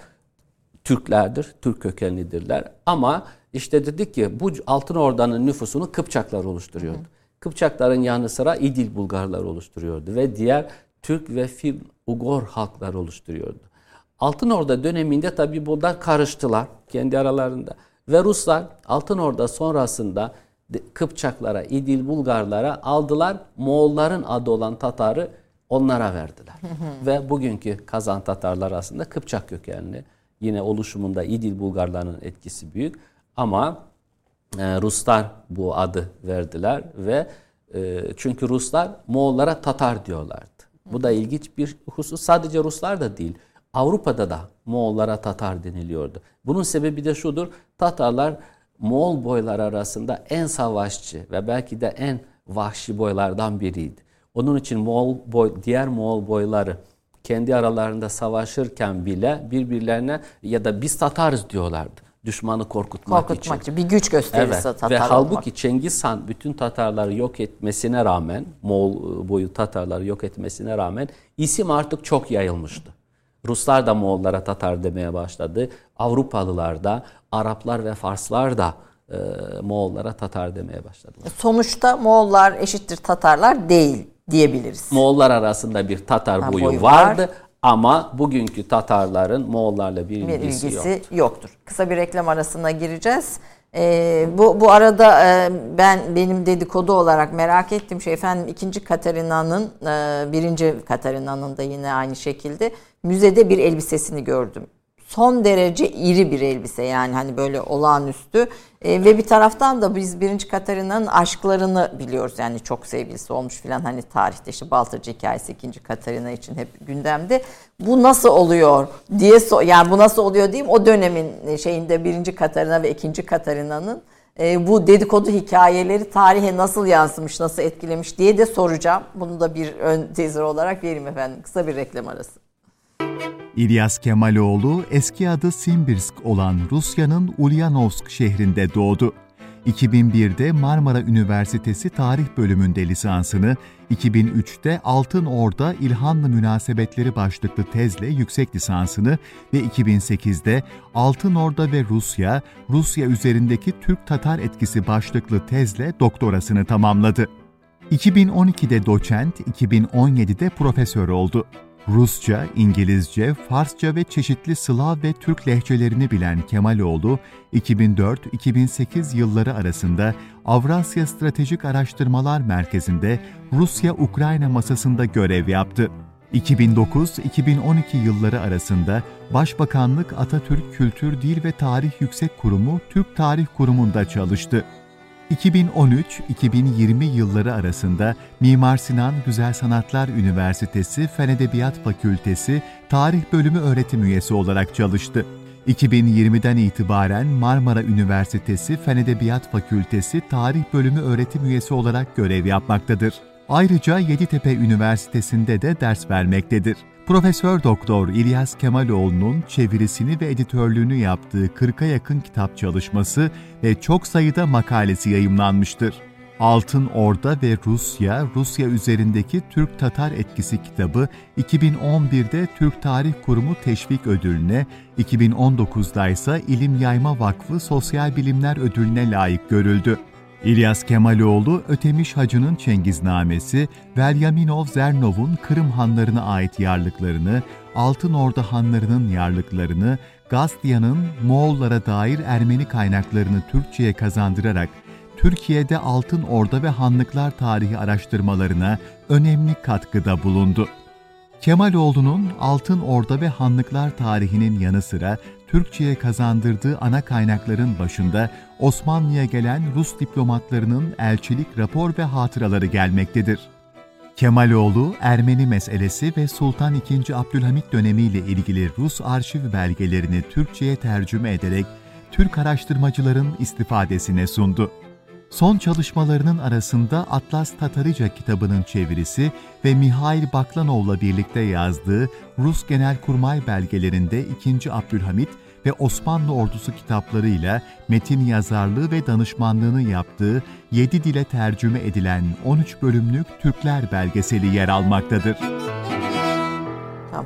Türklerdir, Türk kökenlidirler. Ama işte dedik ki bu Altın Orda'nın nüfusunu Kıpçaklar oluşturuyordu. Hı. Kıpçakların yanı sıra İdil Bulgarlar oluşturuyordu ve diğer Türk ve Fil Ugor halklar oluşturuyordu. Altın Orda döneminde tabi bunlar karıştılar kendi aralarında. Ve Ruslar Altın Orda sonrasında Kıpçaklara, İdil Bulgarlara aldılar. Moğolların adı olan Tatar'ı onlara verdiler. Ve bugünkü Kazan Tatarlar aslında Kıpçak kökenli. Yine oluşumunda İdil Bulgarların etkisi büyük. Ama e, Ruslar bu adı verdiler ve e, çünkü Ruslar Moğollara Tatar diyorlardı. Bu da ilginç bir husus. Sadece Ruslar da değil. Avrupa'da da Moğollara Tatar deniliyordu. Bunun sebebi de şudur. Tatarlar Moğol boylar arasında en savaşçı ve belki de en vahşi boylardan biriydi. Onun için Moğol boy, diğer Moğol boyları kendi aralarında savaşırken bile birbirlerine ya da biz Tatarız diyorlardı. Düşmanı korkutmak, korkutmak için. için. Bir güç gösterisi evet. Tatar Ve halbuki olmak. Cengiz Han bütün Tatarları yok etmesine rağmen, Moğol boyu Tatarları yok etmesine rağmen isim artık çok yayılmıştı. Ruslar da Moğollara Tatar demeye başladı. Avrupalılar da, Araplar ve Farslar da e, Moğollara Tatar demeye başladılar. Sonuçta Moğollar eşittir Tatarlar değil diyebiliriz. Moğollar arasında bir Tatar ha, boyu, boyu vardı. Var. Ama bugünkü Tatarların Moğollarla bir, bir ilgisi, ilgisi yoktur. yoktur. Kısa bir reklam arasına gireceğiz. Ee, bu bu arada e, ben benim dedikodu olarak merak ettiğim şey efendim ikinci Katarina'nın e, birinci Katarina'nın da yine aynı şekilde müzede bir elbisesini gördüm son derece iri bir elbise yani hani böyle olağanüstü e, ve bir taraftan da biz birinci Katarina'nın aşklarını biliyoruz yani çok sevgilisi olmuş filan hani tarihte işte Baltacı hikayesi ikinci Katarina için hep gündemde bu nasıl oluyor diye so yani bu nasıl oluyor diyeyim o dönemin şeyinde birinci Katarina ve ikinci Katarina'nın e, bu dedikodu hikayeleri tarihe nasıl yansımış, nasıl etkilemiş diye de soracağım. Bunu da bir ön tezer olarak vereyim efendim. Kısa bir reklam arası. İlyas Kemaloğlu eski adı Simbirsk olan Rusya'nın Ulyanovsk şehrinde doğdu. 2001'de Marmara Üniversitesi Tarih Bölümünde lisansını, 2003'te Altın Orda İlhanlı Münasebetleri başlıklı tezle yüksek lisansını ve 2008'de Altın Orda ve Rusya, Rusya üzerindeki Türk-Tatar etkisi başlıklı tezle doktorasını tamamladı. 2012'de doçent, 2017'de profesör oldu. Rusça, İngilizce, Farsça ve çeşitli Slav ve Türk lehçelerini bilen Kemaloğlu, 2004-2008 yılları arasında Avrasya Stratejik Araştırmalar Merkezi'nde Rusya-Ukrayna masasında görev yaptı. 2009-2012 yılları arasında Başbakanlık Atatürk Kültür Dil ve Tarih Yüksek Kurumu Türk Tarih Kurumu'nda çalıştı. 2013-2020 yılları arasında Mimar Sinan Güzel Sanatlar Üniversitesi Fen Edebiyat Fakültesi Tarih Bölümü öğretim üyesi olarak çalıştı. 2020'den itibaren Marmara Üniversitesi Fen Edebiyat Fakültesi Tarih Bölümü öğretim üyesi olarak görev yapmaktadır. Ayrıca Yeditepe Üniversitesi'nde de ders vermektedir. Profesör Doktor İlyas Kemaloğlu'nun çevirisini ve editörlüğünü yaptığı 40'a yakın kitap çalışması ve çok sayıda makalesi yayımlanmıştır. Altın Orda ve Rusya, Rusya üzerindeki Türk-Tatar etkisi kitabı 2011'de Türk Tarih Kurumu Teşvik Ödülüne, 2019'da ise İlim Yayma Vakfı Sosyal Bilimler Ödülüne layık görüldü. İlyas Kemaloğlu, Ötemiş Hacı'nın Çengiznamesi, Velyaminov Zernov'un Kırım hanlarına ait yarlıklarını, Altın Orda hanlarının yarlıklarını, Gastya'nın Moğollara dair Ermeni kaynaklarını Türkçe'ye kazandırarak Türkiye'de Altın Orda ve Hanlıklar tarihi araştırmalarına önemli katkıda bulundu. Kemaloğlu'nun Altın Orda ve Hanlıklar tarihinin yanı sıra Türkçe'ye kazandırdığı ana kaynakların başında Osmanlı'ya gelen Rus diplomatlarının elçilik rapor ve hatıraları gelmektedir. Kemaloğlu, Ermeni meselesi ve Sultan II. Abdülhamit dönemiyle ilgili Rus arşiv belgelerini Türkçe'ye tercüme ederek Türk araştırmacıların istifadesine sundu. Son çalışmalarının arasında Atlas Tatarica kitabının çevirisi ve Mihail Baklanov'la birlikte yazdığı Rus Genelkurmay belgelerinde 2. Abdülhamit ve Osmanlı Ordusu kitaplarıyla metin yazarlığı ve danışmanlığını yaptığı 7 dile tercüme edilen 13 bölümlük Türkler belgeseli yer almaktadır. Tamam.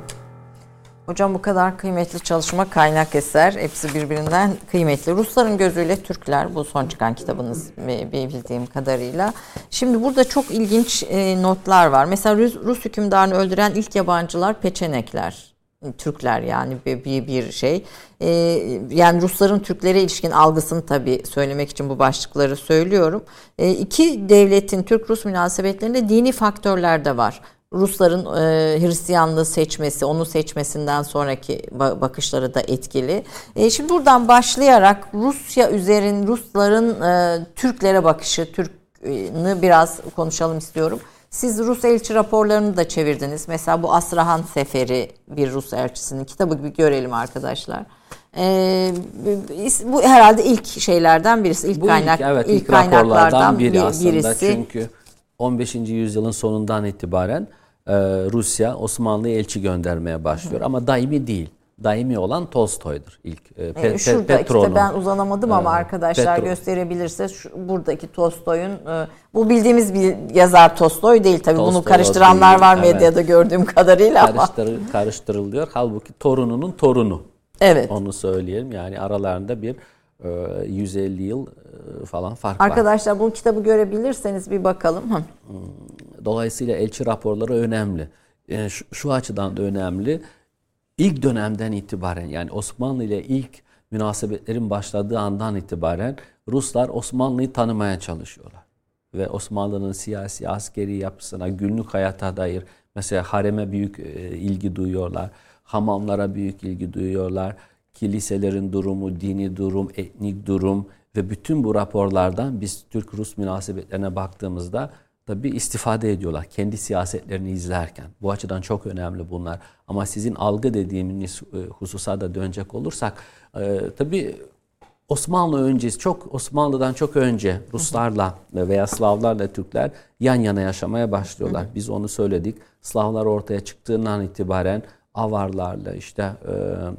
Hocam bu kadar kıymetli çalışma kaynak eser. Hepsi birbirinden kıymetli. Rusların gözüyle Türkler bu son çıkan kitabınız bildiğim kadarıyla. Şimdi burada çok ilginç e, notlar var. Mesela Rus, hükümdarını öldüren ilk yabancılar Peçenekler. Türkler yani bir, bir, şey. Ee, yani Rusların Türklere ilişkin algısını tabii söylemek için bu başlıkları söylüyorum. Ee, iki devletin Türk-Rus münasebetlerinde dini faktörler de var. Rusların e, Hristiyanlığı seçmesi, onu seçmesinden sonraki bakışları da etkili. E, şimdi buradan başlayarak Rusya üzerin Rusların e, Türklere bakışı, Türk'ünü biraz konuşalım istiyorum. Siz Rus elçi raporlarını da çevirdiniz. Mesela bu Asrahan Seferi bir Rus elçisinin kitabı bir görelim arkadaşlar. Ee, bu herhalde ilk şeylerden birisi, ilk bu kaynak, ilk, evet, ilk, ilk kaynaklardan biri aslında. Birisi. Çünkü 15. yüzyılın sonundan itibaren e, Rusya Osmanlı'ya elçi göndermeye başlıyor. Hı. Ama daimi değil. Daimi olan Tolstoy'dur ilk. E, pe, e, Şurada Petron'un. işte ben uzanamadım ama e, arkadaşlar Petro. gösterebilirse şu, buradaki Tolstoy'un e, bu bildiğimiz bir yazar Tolstoy değil tabii Tolstoy bunu karıştıranlar değil, var medyada evet. gördüğüm kadarıyla Karıştır, ama. Karıştırılıyor. Halbuki torununun torunu. Evet. Onu söyleyelim. Yani aralarında bir 150 yıl falan fark Arkadaşlar, var. Arkadaşlar bu kitabı görebilirseniz bir bakalım. Hı. Dolayısıyla elçi raporları önemli. Yani e, şu, şu açıdan da önemli. İlk dönemden itibaren yani Osmanlı ile ilk münasebetlerin başladığı andan itibaren Ruslar Osmanlı'yı tanımaya çalışıyorlar. Ve Osmanlı'nın siyasi, askeri yapısına, günlük hayata dair mesela hareme büyük e, ilgi duyuyorlar. Hamamlara büyük ilgi duyuyorlar. Kiliselerin durumu, dini durum, etnik durum ve bütün bu raporlardan biz Türk-Rus münasebetlerine baktığımızda tabi istifade ediyorlar kendi siyasetlerini izlerken. Bu açıdan çok önemli bunlar. Ama sizin algı dediğimiz e, hususa da dönecek olursak e, tabi Osmanlı öncesi çok Osmanlı'dan çok önce Ruslarla veya Slavlarla Türkler yan yana yaşamaya başlıyorlar. Biz onu söyledik. Slavlar ortaya çıktığından itibaren Avarlarla işte e,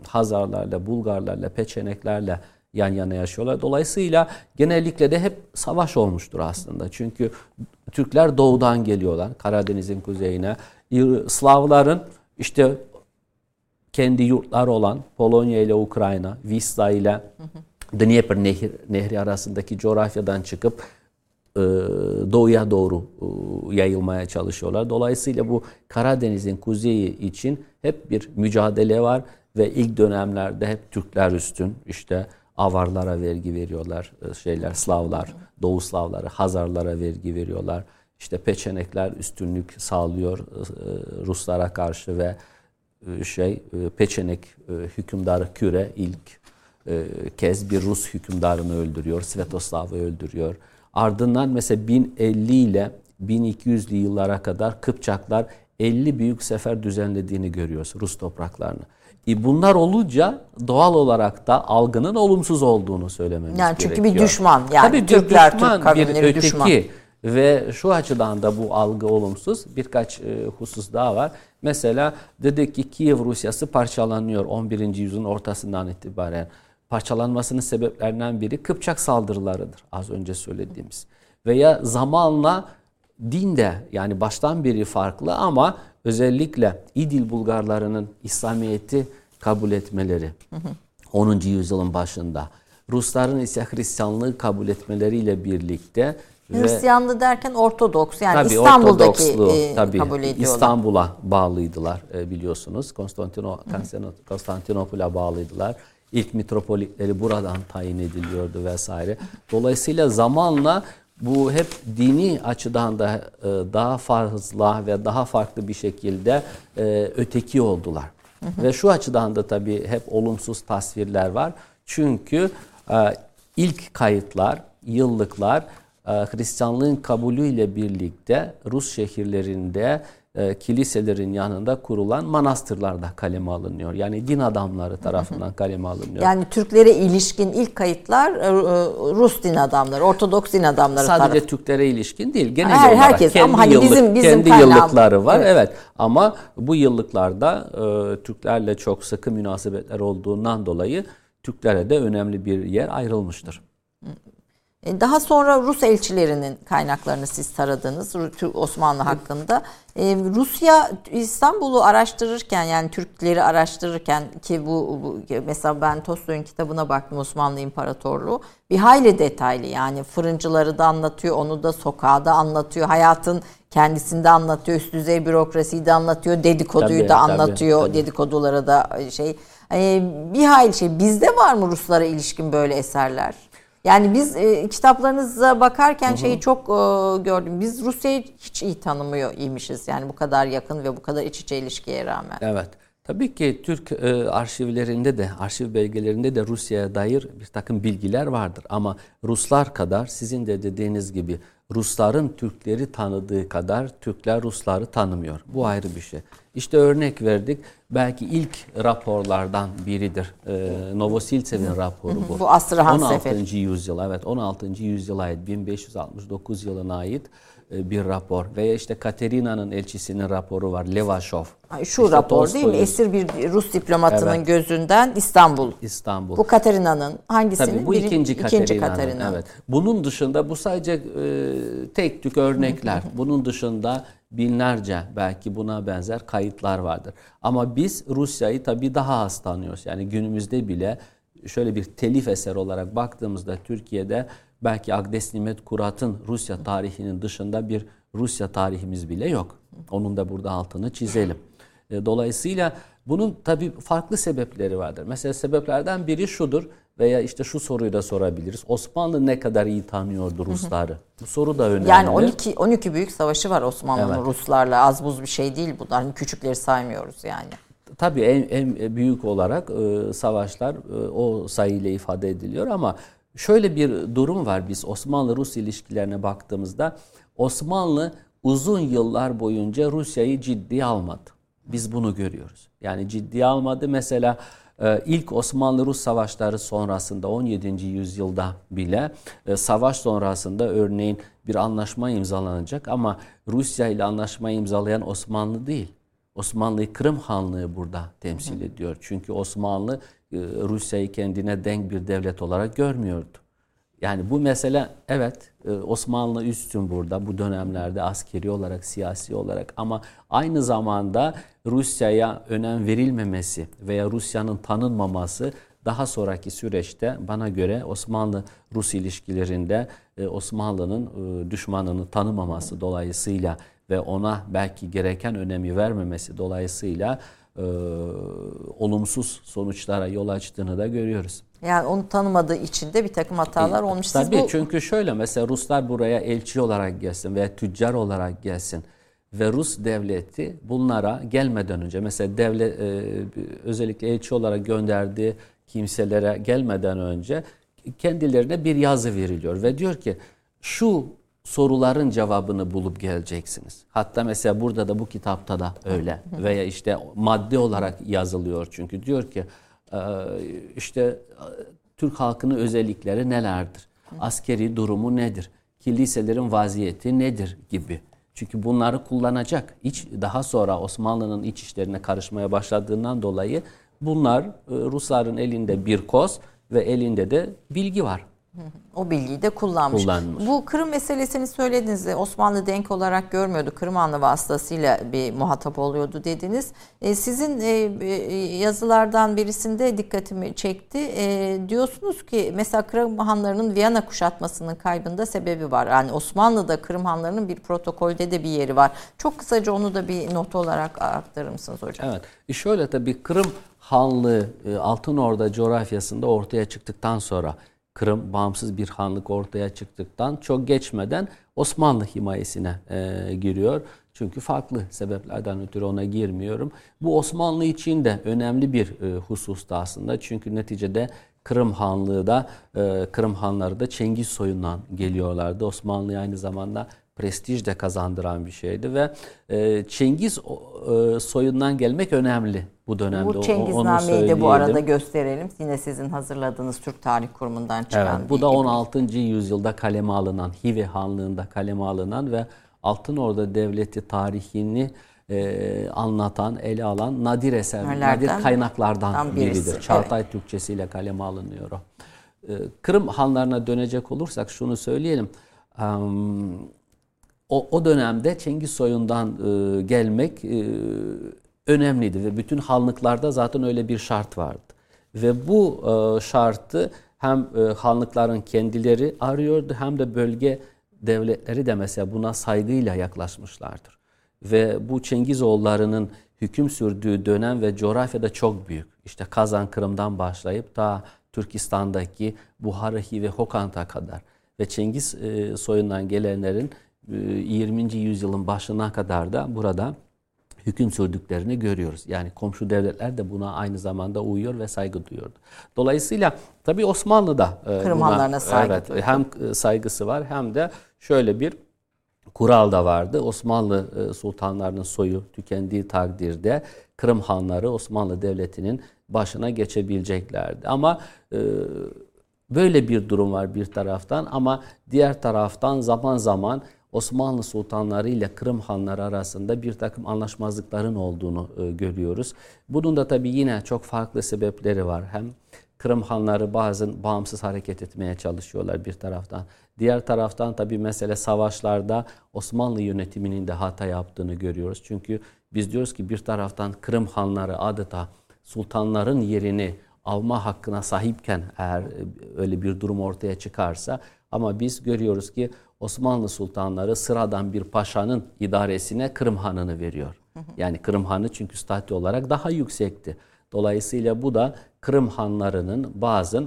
Hazarlarla, Bulgarlarla, Peçeneklerle yan yana yaşıyorlar. Dolayısıyla genellikle de hep savaş olmuştur aslında. Çünkü Türkler doğudan geliyorlar Karadeniz'in kuzeyine. Slavların işte kendi yurtları olan Polonya ile Ukrayna, Wisla ile Dnieper nehri, nehri arasındaki coğrafyadan çıkıp e, doğuya doğru e, yayılmaya çalışıyorlar. Dolayısıyla bu Karadeniz'in kuzeyi için hep bir mücadele var ve ilk dönemlerde hep Türkler üstün. İşte Avarlara vergi veriyorlar e, şeyler Slavlar, Doğu Slavları, Hazarlara vergi veriyorlar. İşte Peçenekler üstünlük sağlıyor e, Ruslara karşı ve e, şey Peçenek hükümdarı Küre ilk kez bir Rus hükümdarını öldürüyor. Svetoslav'ı öldürüyor. Ardından mesela 1050 ile 1200'lü yıllara kadar Kıpçaklar 50 büyük sefer düzenlediğini görüyoruz Rus topraklarını. E bunlar olunca doğal olarak da algının olumsuz olduğunu söylememiz yani çünkü gerekiyor. bir düşman yani Tabii Türkler, bir düşman, Türk kavimleri bir öteki. düşman. Ve şu açıdan da bu algı olumsuz. Birkaç e, husus daha var. Mesela dedik ki Kiev Rusyası parçalanıyor 11. yüzyılın ortasından itibaren. Parçalanmasının sebeplerinden biri Kıpçak saldırılarıdır az önce söylediğimiz. Veya zamanla din de yani baştan beri farklı ama özellikle İdil Bulgarlarının İslamiyet'i kabul etmeleri 10. yüzyılın başında Rusların ise Hristiyanlığı kabul etmeleriyle birlikte Hristiyanlığı derken Ortodoks yani tabii, İstanbul'daki e, tabii, kabul ediyorlar. İstanbul'a bağlıydılar e, biliyorsunuz. Konstantino, Konstantinopol'a bağlıydılar. İlk mitropolitleri buradan tayin ediliyordu vesaire. Dolayısıyla zamanla bu hep dini açıdan da e, daha fazla ve daha farklı bir şekilde e, öteki oldular. Hı hı. Ve şu açıdan da tabii hep olumsuz tasvirler var. Çünkü e, ilk kayıtlar, yıllıklar Hristiyanlığın kabulüyle birlikte Rus şehirlerinde e, kiliselerin yanında kurulan manastırlarda kaleme alınıyor. Yani din adamları tarafından kaleme alınıyor. Yani Türklere ilişkin ilk kayıtlar e, e, Rus din adamları, Ortodoks din adamları Sadece tarafı. Türklere ilişkin değil. Genel Her, olarak herkes kendi ama hani yıllık, bizim, bizim kendi yıllıkları var. Evet. evet. Ama bu yıllıklarda e, Türklerle çok sıkı münasebetler olduğundan dolayı Türklere de önemli bir yer ayrılmıştır. E, daha sonra Rus elçilerinin kaynaklarını siz taradınız Osmanlı hakkında. Ee, Rusya İstanbul'u araştırırken yani Türkleri araştırırken ki bu, bu mesela ben Tolstoy'un kitabına baktım Osmanlı İmparatorluğu bir hayli detaylı yani fırıncıları da anlatıyor onu da sokağı da anlatıyor hayatın kendisinde anlatıyor üst düzey bürokrasiyi de anlatıyor dedikoduyu tabii, da anlatıyor tabii, tabii. dedikodulara da şey ee, bir hayli şey bizde var mı Ruslara ilişkin böyle eserler? Yani biz e, kitaplarınıza bakarken hı hı. şeyi çok e, gördüm. Biz Rusya'yı hiç iyi tanımıyor iyiymişiz. Yani bu kadar yakın ve bu kadar iç içe ilişkiye rağmen. Evet. Tabii ki Türk e, arşivlerinde de, arşiv belgelerinde de Rusya'ya dair bir takım bilgiler vardır. Ama Ruslar kadar sizin de dediğiniz gibi Rusların Türkleri tanıdığı kadar Türkler Rusları tanımıyor. Bu ayrı bir şey. İşte örnek verdik. Belki ilk raporlardan biridir. Ee, Novosiltsev'in raporu bu. Bu Astrahan 16. Seferi. yüzyıl evet 16. yüzyıla ait 1569 yılına ait bir rapor veya işte Katerina'nın elçisinin raporu var Levashov. Şu işte rapor Tolstoy, değil mi? Esir bir Rus diplomatının evet. gözünden İstanbul. İstanbul. Bu Katerina'nın hangisinin? Tabii bu ikinci, ikinci Katerina'nın. Evet. Bunun dışında bu sadece e, tek tük örnekler. [laughs] Bunun dışında binlerce belki buna benzer kayıtlar vardır. Ama biz Rusya'yı tabii daha az tanıyoruz. Yani günümüzde bile şöyle bir telif eser olarak baktığımızda Türkiye'de belki Agdes Nimet Kurat'ın Rusya tarihinin dışında bir Rusya tarihimiz bile yok. Onun da burada altını çizelim. E, dolayısıyla bunun tabii farklı sebepleri vardır. Mesela sebeplerden biri şudur veya işte şu soruyu da sorabiliriz. Osmanlı ne kadar iyi tanıyordu Rusları? Bu soru da önemli. Yani 12 12 büyük savaşı var Osmanlı'nın evet. Ruslarla. Az buz bir şey değil bu. Hani küçükleri saymıyoruz yani. Tabii en, en büyük olarak e, savaşlar e, o sayıyla ifade ediliyor ama şöyle bir durum var biz Osmanlı-Rus ilişkilerine baktığımızda Osmanlı uzun yıllar boyunca Rusya'yı ciddiye almadı. Biz bunu görüyoruz. Yani ciddiye almadı. Mesela e, ilk Osmanlı-Rus savaşları sonrasında 17. yüzyılda bile e, savaş sonrasında örneğin bir anlaşma imzalanacak ama Rusya ile anlaşma imzalayan Osmanlı değil. Osmanlı Kırım Hanlığı burada temsil ediyor. Çünkü Osmanlı e, Rusya'yı kendine denk bir devlet olarak görmüyordu. Yani bu mesele evet e, Osmanlı üstün burada bu dönemlerde askeri olarak, siyasi olarak ama aynı zamanda Rusya'ya önem verilmemesi veya Rusya'nın tanınmaması daha sonraki süreçte bana göre Osmanlı-Rus ilişkilerinde e, Osmanlı'nın düşmanını tanımaması dolayısıyla ve ona belki gereken önemi vermemesi dolayısıyla e, olumsuz sonuçlara yol açtığını da görüyoruz. Yani onu tanımadığı için de bir takım hatalar e, olmuş. Siz tabii bu... çünkü şöyle mesela Ruslar buraya elçi olarak gelsin veya tüccar olarak gelsin ve Rus devleti bunlara gelmeden önce mesela devlet e, özellikle elçi olarak gönderdiği kimselere gelmeden önce kendilerine bir yazı veriliyor ve diyor ki şu soruların cevabını bulup geleceksiniz. Hatta mesela burada da bu kitapta da öyle veya işte madde olarak yazılıyor çünkü diyor ki ee, işte e, Türk halkının özellikleri nelerdir? Askeri durumu nedir? Kiliselerin vaziyeti nedir gibi. Çünkü bunları kullanacak. İç, daha sonra Osmanlı'nın iç işlerine karışmaya başladığından dolayı bunlar e, Rusların elinde bir koz ve elinde de bilgi var. O bilgiyi de kullanmış. Kullanmış. Bu Kırım meselesini söylediniz. Osmanlı denk olarak görmüyordu. Kırım Hanlı vasıtasıyla bir muhatap oluyordu dediniz. E, sizin e, e, yazılardan birisinde dikkatimi çekti. E, diyorsunuz ki mesela Kırım Hanlarının Viyana kuşatmasının kaybında sebebi var. Yani Osmanlı'da Kırım Hanlarının bir protokolde de bir yeri var. Çok kısaca onu da bir not olarak aktarır mısınız hocam? Evet. E şöyle tabii Kırım Hanlığı e, Altın Orda coğrafyasında ortaya çıktıktan sonra Kırım bağımsız bir hanlık ortaya çıktıktan çok geçmeden Osmanlı himayesine e, giriyor. Çünkü farklı sebeplerden ötürü ona girmiyorum. Bu Osmanlı için de önemli bir e, hususta aslında. Çünkü neticede Kırım Hanlığı da e, Kırım Hanları da Çengiz soyundan geliyorlardı. Osmanlı aynı zamanda prestij de kazandıran bir şeydi ve e, Çengiz e, soyundan gelmek önemli bu dönemde. Bu Çengizname'yi de bu arada gösterelim. Yine sizin hazırladığınız Türk Tarih Kurumu'ndan çıkan evet, Bu da 16. yüzyılda kaleme alınan, Hive Hanlığı'nda kaleme alınan ve Altın Orda Devleti tarihini e, anlatan, ele alan nadir eser, nadir kaynaklardan biridir. Çağatay evet. Türkçesiyle kaleme alınıyor o. Kırım hanlarına dönecek olursak şunu söyleyelim. O, o dönemde Cengiz soyundan gelmek önemliydi ve bütün hanlıklarda zaten öyle bir şart vardı. Ve bu şartı hem hanlıkların kendileri arıyordu hem de bölge devletleri de mesela buna saygıyla yaklaşmışlardır. Ve bu Çengizoğullarının hüküm sürdüğü dönem ve coğrafyada çok büyük. İşte Kazan Kırım'dan başlayıp ta Türkistan'daki Buharahi ve Hokant'a kadar ve Çengiz e, soyundan gelenlerin 20. E, yüzyılın başına kadar da burada hüküm sürdüklerini görüyoruz. Yani komşu devletler de buna aynı zamanda uyuyor ve saygı duyuyordu. Dolayısıyla tabii Osmanlı da e, Kırım buna, saygı evet, hem saygısı var hem de şöyle bir kural da vardı. Osmanlı e, sultanlarının soyu tükendiği takdirde Kırım hanları Osmanlı Devleti'nin başına geçebileceklerdi. Ama e, böyle bir durum var bir taraftan ama diğer taraftan zaman zaman Osmanlı sultanları ile Kırım hanları arasında bir takım anlaşmazlıkların olduğunu e, görüyoruz. Bunun da tabii yine çok farklı sebepleri var. Hem Kırım hanları bazen bağımsız hareket etmeye çalışıyorlar bir taraftan. Diğer taraftan tabii mesele savaşlarda Osmanlı yönetiminin de hata yaptığını görüyoruz. Çünkü biz diyoruz ki bir taraftan Kırım hanları adeta sultanların yerini alma hakkına sahipken eğer öyle bir durum ortaya çıkarsa ama biz görüyoruz ki Osmanlı sultanları sıradan bir paşanın idaresine Kırım Hanı'nı veriyor. Yani Kırım Hanı çünkü statü olarak daha yüksekti. Dolayısıyla bu da Kırım hanlarının bazı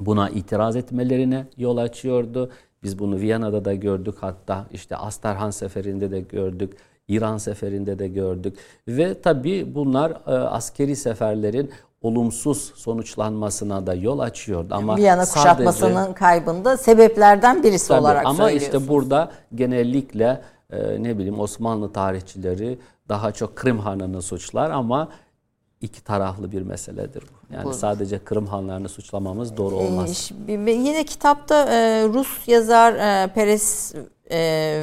buna itiraz etmelerine yol açıyordu. Biz bunu Viyana'da da gördük hatta işte Astarhan seferinde de gördük. İran seferinde de gördük ve tabi bunlar e, askeri seferlerin olumsuz sonuçlanmasına da yol açıyordu. Ama Viyana sadece, kuşatmasının kaybında sebeplerden birisi tabii, olarak Ama işte burada genellikle e, ne bileyim Osmanlı tarihçileri daha çok Kırım Hanı'nı suçlar ama iki taraflı bir meseledir bu. Yani bu. sadece Kırım Hanlarını suçlamamız doğru ee, olmaz. Ee, yine kitapta e, Rus yazar e, Peres e,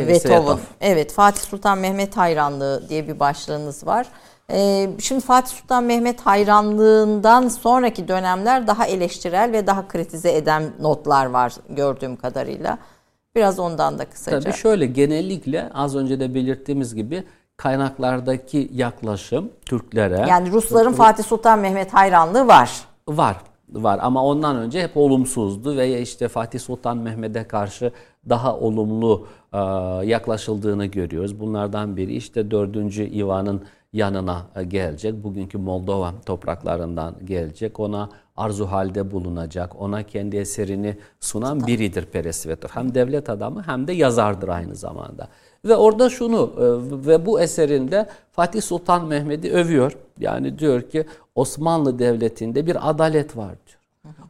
Vetov'un evet Fatih Sultan Mehmet hayranlığı diye bir başlığınız var. E, şimdi Fatih Sultan Mehmet hayranlığından sonraki dönemler daha eleştirel ve daha kritize eden notlar var gördüğüm kadarıyla. Biraz ondan da kısaca. Tabii şöyle genellikle az önce de belirttiğimiz gibi kaynaklardaki yaklaşım Türklere... Yani Rusların Fatih Sultan Mehmet hayranlığı var. Var, var ama ondan önce hep olumsuzdu veya işte Fatih Sultan Mehmet'e karşı daha olumlu yaklaşıldığını görüyoruz. Bunlardan biri işte 4. İvan'ın yanına e, gelecek. Bugünkü Moldova topraklarından gelecek. Ona arzu halde bulunacak. Ona kendi eserini sunan biridir Peresvetov. Hem devlet adamı hem de yazardır aynı zamanda. Ve orada şunu e, ve bu eserinde Fatih Sultan Mehmet'i övüyor. Yani diyor ki Osmanlı Devleti'nde bir adalet var diyor.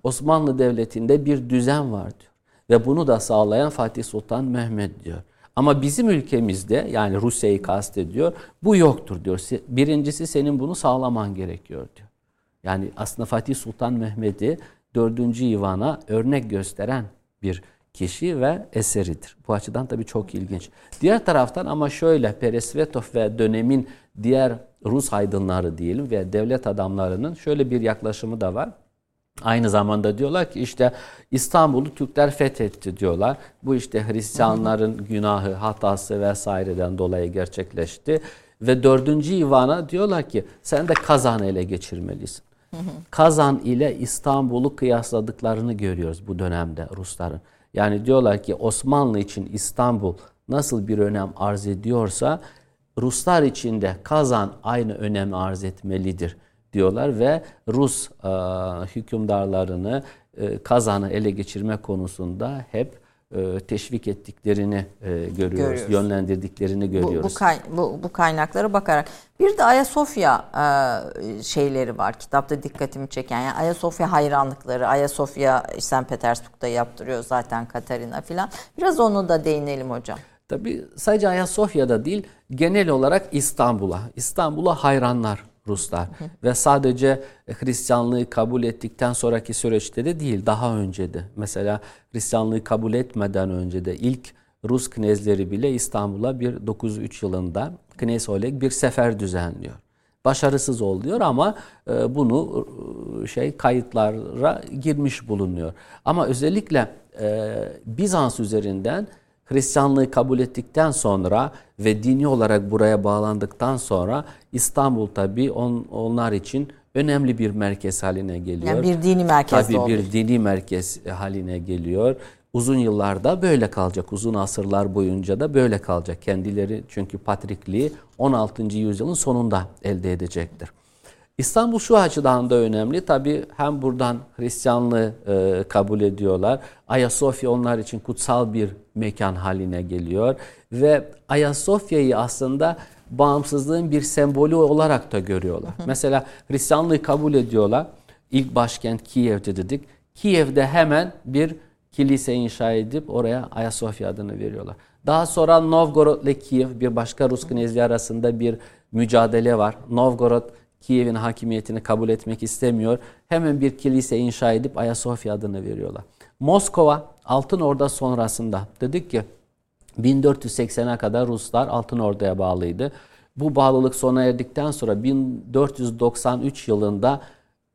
Osmanlı Devleti'nde bir düzen var diyor. Ve bunu da sağlayan Fatih Sultan Mehmet diyor. Ama bizim ülkemizde yani Rusya'yı kastediyor bu yoktur diyor. Birincisi senin bunu sağlaman gerekiyor diyor. Yani aslında Fatih Sultan Mehmet'i 4. Ivan'a örnek gösteren bir kişi ve eseridir. Bu açıdan tabii çok ilginç. Diğer taraftan ama şöyle Peresvetov ve dönemin diğer Rus aydınları diyelim ve devlet adamlarının şöyle bir yaklaşımı da var. Aynı zamanda diyorlar ki işte İstanbul'u Türkler fethetti diyorlar. Bu işte Hristiyanların günahı, hatası vesaireden dolayı gerçekleşti. Ve dördüncü Ivan'a diyorlar ki sen de Kazan'ı ele geçirmelisin. Kazan ile İstanbul'u kıyasladıklarını görüyoruz bu dönemde Rusların. Yani diyorlar ki Osmanlı için İstanbul nasıl bir önem arz ediyorsa Ruslar için de Kazan aynı önem arz etmelidir diyorlar ve Rus e, hükümdarlarını e, Kazan'ı ele geçirme konusunda hep e, teşvik ettiklerini e, görüyoruz, görüyoruz, yönlendirdiklerini görüyoruz. Bu, bu, kay, bu, bu kaynaklara bakarak. Bir de Ayasofya e, şeyleri var kitapta dikkatimi çeken. Yani Ayasofya hayranlıkları, Ayasofya St. Petersburg'da yaptırıyor zaten Katarina filan. Biraz onu da değinelim hocam. Tabii sadece Ayasofya'da değil, genel olarak İstanbul'a, İstanbul'a hayranlar Ruslar. Hı hı. Ve sadece Hristiyanlığı kabul ettikten sonraki süreçte de değil, daha önce de. Mesela Hristiyanlığı kabul etmeden önce de ilk Rus knezleri bile İstanbul'a 1903 yılında Knez Oleg bir sefer düzenliyor. başarısız oluyor ama e, bunu e, şey kayıtlara girmiş bulunuyor. Ama özellikle e, Bizans üzerinden Hristiyanlığı kabul ettikten sonra ve dini olarak buraya bağlandıktan sonra İstanbul tabi on, onlar için önemli bir merkez haline geliyor. Yani bir dini merkez Tabii bir dini merkez haline geliyor. Uzun yıllarda böyle kalacak. Uzun asırlar boyunca da böyle kalacak. Kendileri çünkü patrikliği 16. yüzyılın sonunda elde edecektir. İstanbul şu açıdan da önemli. Tabi hem buradan Hristiyanlığı e, kabul ediyorlar. Ayasofya onlar için kutsal bir mekan haline geliyor. Ve Ayasofya'yı aslında bağımsızlığın bir sembolü olarak da görüyorlar. Hı hı. Mesela Hristiyanlığı kabul ediyorlar. İlk başkent Kiev'de dedik. Kiev'de hemen bir kilise inşa edip oraya Ayasofya adını veriyorlar. Daha sonra Novgorod ile Kiev bir başka Rus knezliği arasında bir mücadele var. Novgorod Kiev'in hakimiyetini kabul etmek istemiyor. Hemen bir kilise inşa edip Ayasofya adını veriyorlar. Moskova Altın Orda sonrasında dedik ki 1480'e kadar Ruslar Altın Ordu'ya bağlıydı. Bu bağlılık sona erdikten sonra 1493 yılında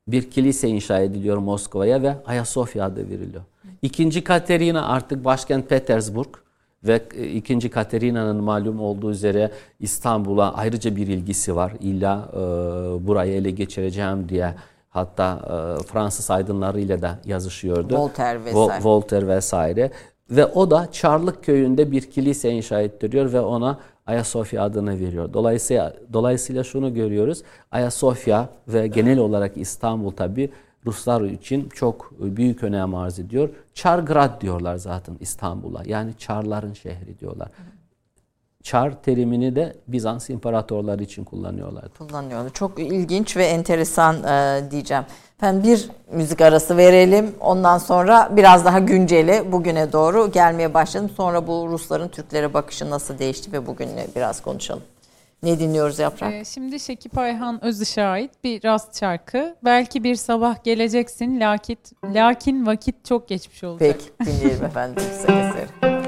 bir kilise inşa ediliyor Moskova'ya ve Ayasofya adı veriliyor. İkinci Katerina artık başkent Petersburg ve e, ikinci Katerina'nın malum olduğu üzere İstanbul'a ayrıca bir ilgisi var. İlla e, burayı ele geçireceğim diye hatta e, Fransız aydınlarıyla da yazışıyordu. Voltaire vesaire. Voltaire vesaire. Ve o da Çarlık köyünde bir kilise inşa ettiriyor ve ona Ayasofya adını veriyor. Dolayısıyla dolayısıyla şunu görüyoruz. Ayasofya ve genel olarak İstanbul tabi Ruslar için çok büyük önem arz ediyor. Çargrad diyorlar zaten İstanbul'a. Yani Çarların şehri diyorlar. Çar terimini de Bizans imparatorları için kullanıyorlar. Kullanıyorlar. Çok ilginç ve enteresan e, diyeceğim. Efendim bir müzik arası verelim. Ondan sonra biraz daha günceli bugüne doğru gelmeye başladım. Sonra bu Rusların Türklere bakışı nasıl değişti ve bugünle biraz konuşalım. Ne dinliyoruz Yaprak? Ee, şimdi Şekip Ayhan Özış'a ait bir rast şarkı. Belki bir sabah geleceksin lakin, lakin vakit çok geçmiş olacak. Peki dinleyelim efendim. Seve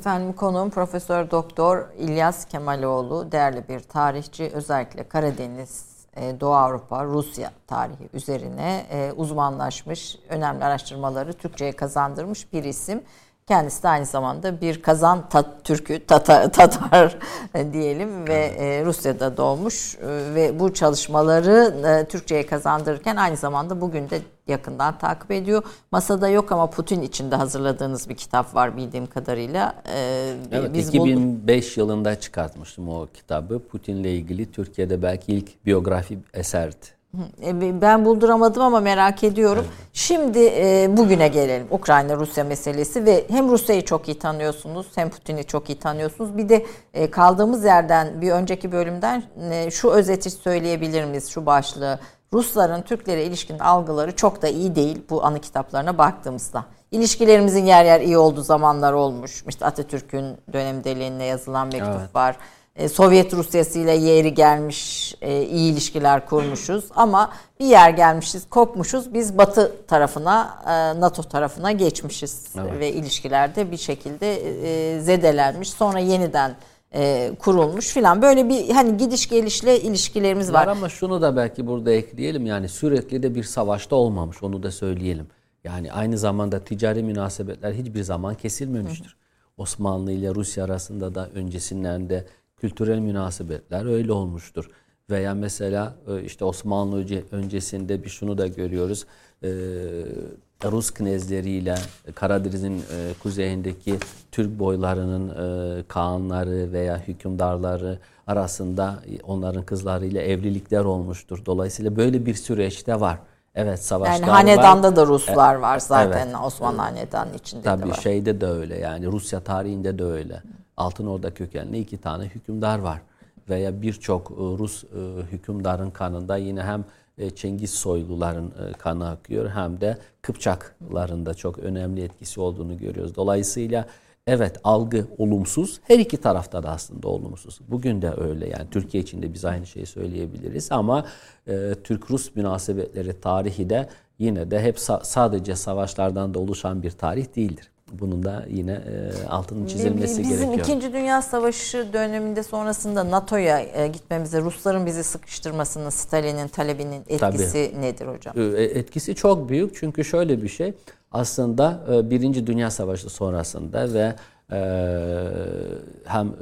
seve. konuğum Profesör Doktor İlyas Kemaloğlu, değerli bir tarihçi. Özellikle Karadeniz, e, Doğu Avrupa, Rusya tarihi üzerine e, uzmanlaşmış, önemli araştırmaları Türkçe'ye kazandırmış bir isim. Kendisi de aynı zamanda bir kazan tat, Türk'ü, Tatar, [laughs] Tatar diyelim ve e, Rusya'da doğmuş e, ve bu çalışmaları e, Türkçe'ye kazandırırken aynı zamanda bugün de yakından takip ediyor. Masada yok ama Putin için de hazırladığınız bir kitap var bildiğim kadarıyla. Ee, evet, biz 2005 bu... yılında çıkartmıştım o kitabı. Putin'le ilgili Türkiye'de belki ilk biyografi eserdi. E, ben bulduramadım ama merak ediyorum. Evet. Şimdi e, bugüne gelelim. Ukrayna-Rusya meselesi ve hem Rusya'yı çok iyi tanıyorsunuz hem Putin'i çok iyi tanıyorsunuz. Bir de e, kaldığımız yerden bir önceki bölümden e, şu özeti söyleyebilir miyiz şu başlığı? Rusların Türklere ilişkin algıları çok da iyi değil bu anı kitaplarına baktığımızda. İlişkilerimizin yer yer iyi olduğu zamanlar olmuş. İşte Atatürk'ün döneminde Lenin'e yazılan mektup evet. var. E, Sovyet Rusyası ile yeri gelmiş, e, iyi ilişkiler kurmuşuz ama bir yer gelmişiz, kopmuşuz. Biz Batı tarafına, e, NATO tarafına geçmişiz evet. ve ilişkilerde bir şekilde zedelenmiş. Sonra yeniden kurulmuş filan. Böyle bir hani gidiş gelişle ilişkilerimiz var. var. Ama şunu da belki burada ekleyelim. Yani sürekli de bir savaşta olmamış. Onu da söyleyelim. Yani aynı zamanda ticari münasebetler hiçbir zaman kesilmemiştir. Hı hı. Osmanlı ile Rusya arasında da öncesinden de kültürel münasebetler öyle olmuştur. Veya mesela e, işte Osmanlı öncesinde bir şunu da görüyoruz. E, Rus knezleriyle Karadeniz'in e, kuzeyindeki Türk boylarının kağanları veya hükümdarları arasında onların kızlarıyla evlilikler olmuştur. Dolayısıyla böyle bir süreçte var. Evet savaşlar yani hanedanda var. da Ruslar var zaten evet. Osmanlı hanedanın içinde Tabii de var. Tabii şeyde de öyle yani Rusya tarihinde de öyle. Altın Orda kökenli iki tane hükümdar var. Veya birçok e, Rus e, hükümdarın kanında yine hem e, Cengiz soyluların kanı akıyor hem de Kıpçakların da çok önemli etkisi olduğunu görüyoruz. Dolayısıyla evet algı olumsuz. Her iki tarafta da aslında olumsuz. Bugün de öyle yani Türkiye için de biz aynı şeyi söyleyebiliriz ama e, Türk-Rus münasebetleri tarihi de yine de hep sa- sadece savaşlardan da oluşan bir tarih değildir. Bunun da yine e, altının çizilmesi Bizim gerekiyor. Bizim İkinci Dünya Savaşı döneminde sonrasında NATO'ya e, gitmemize Rusların bizi sıkıştırmasının Stalin'in talebinin etkisi Tabii. nedir hocam? E, etkisi çok büyük çünkü şöyle bir şey aslında Birinci Dünya Savaşı sonrasında ve hem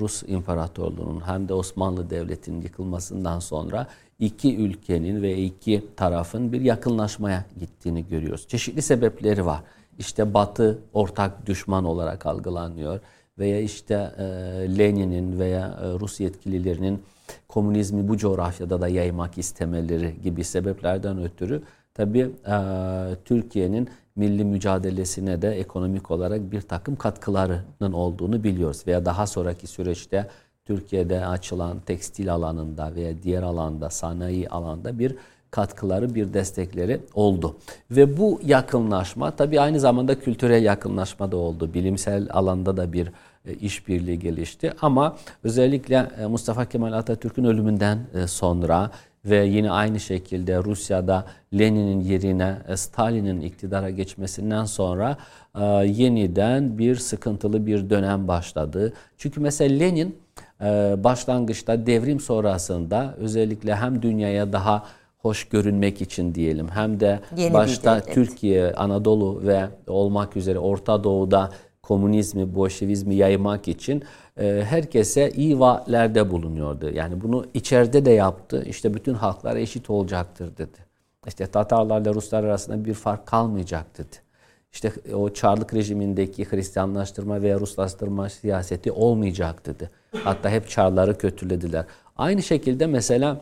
Rus İmparatorluğu'nun hem de Osmanlı Devleti'nin yıkılmasından sonra iki ülkenin ve iki tarafın bir yakınlaşmaya gittiğini görüyoruz. Çeşitli sebepleri var işte Batı ortak düşman olarak algılanıyor veya işte e, Lenin'in veya e, Rus yetkililerinin komünizmi bu coğrafyada da yaymak istemeleri gibi sebeplerden ötürü tabii e, Türkiye'nin milli mücadelesine de ekonomik olarak bir takım katkılarının olduğunu biliyoruz veya daha sonraki süreçte Türkiye'de açılan tekstil alanında veya diğer alanda sanayi alanda bir katkıları, bir destekleri oldu. Ve bu yakınlaşma tabii aynı zamanda kültürel yakınlaşma da oldu. Bilimsel alanda da bir e, işbirliği gelişti. Ama özellikle e, Mustafa Kemal Atatürk'ün ölümünden e, sonra ve yine aynı şekilde Rusya'da Lenin'in yerine Stalin'in iktidara geçmesinden sonra yeniden bir sıkıntılı bir dönem başladı. Çünkü mesela Lenin başlangıçta devrim sonrasında özellikle hem dünyaya daha hoş görünmek için diyelim hem de Yeni başta Türkiye, Anadolu ve olmak üzere Orta Doğu'da komünizmi, bolşevizmi yaymak için e, herkese iyi vaatlerde bulunuyordu. Yani bunu içeride de yaptı. İşte bütün halklar eşit olacaktır dedi. İşte Tatarlarla Ruslar arasında bir fark kalmayacak dedi. İşte o Çarlık rejimindeki Hristiyanlaştırma veya Ruslaştırma siyaseti olmayacak dedi. Hatta hep Çarları kötülediler. Aynı şekilde mesela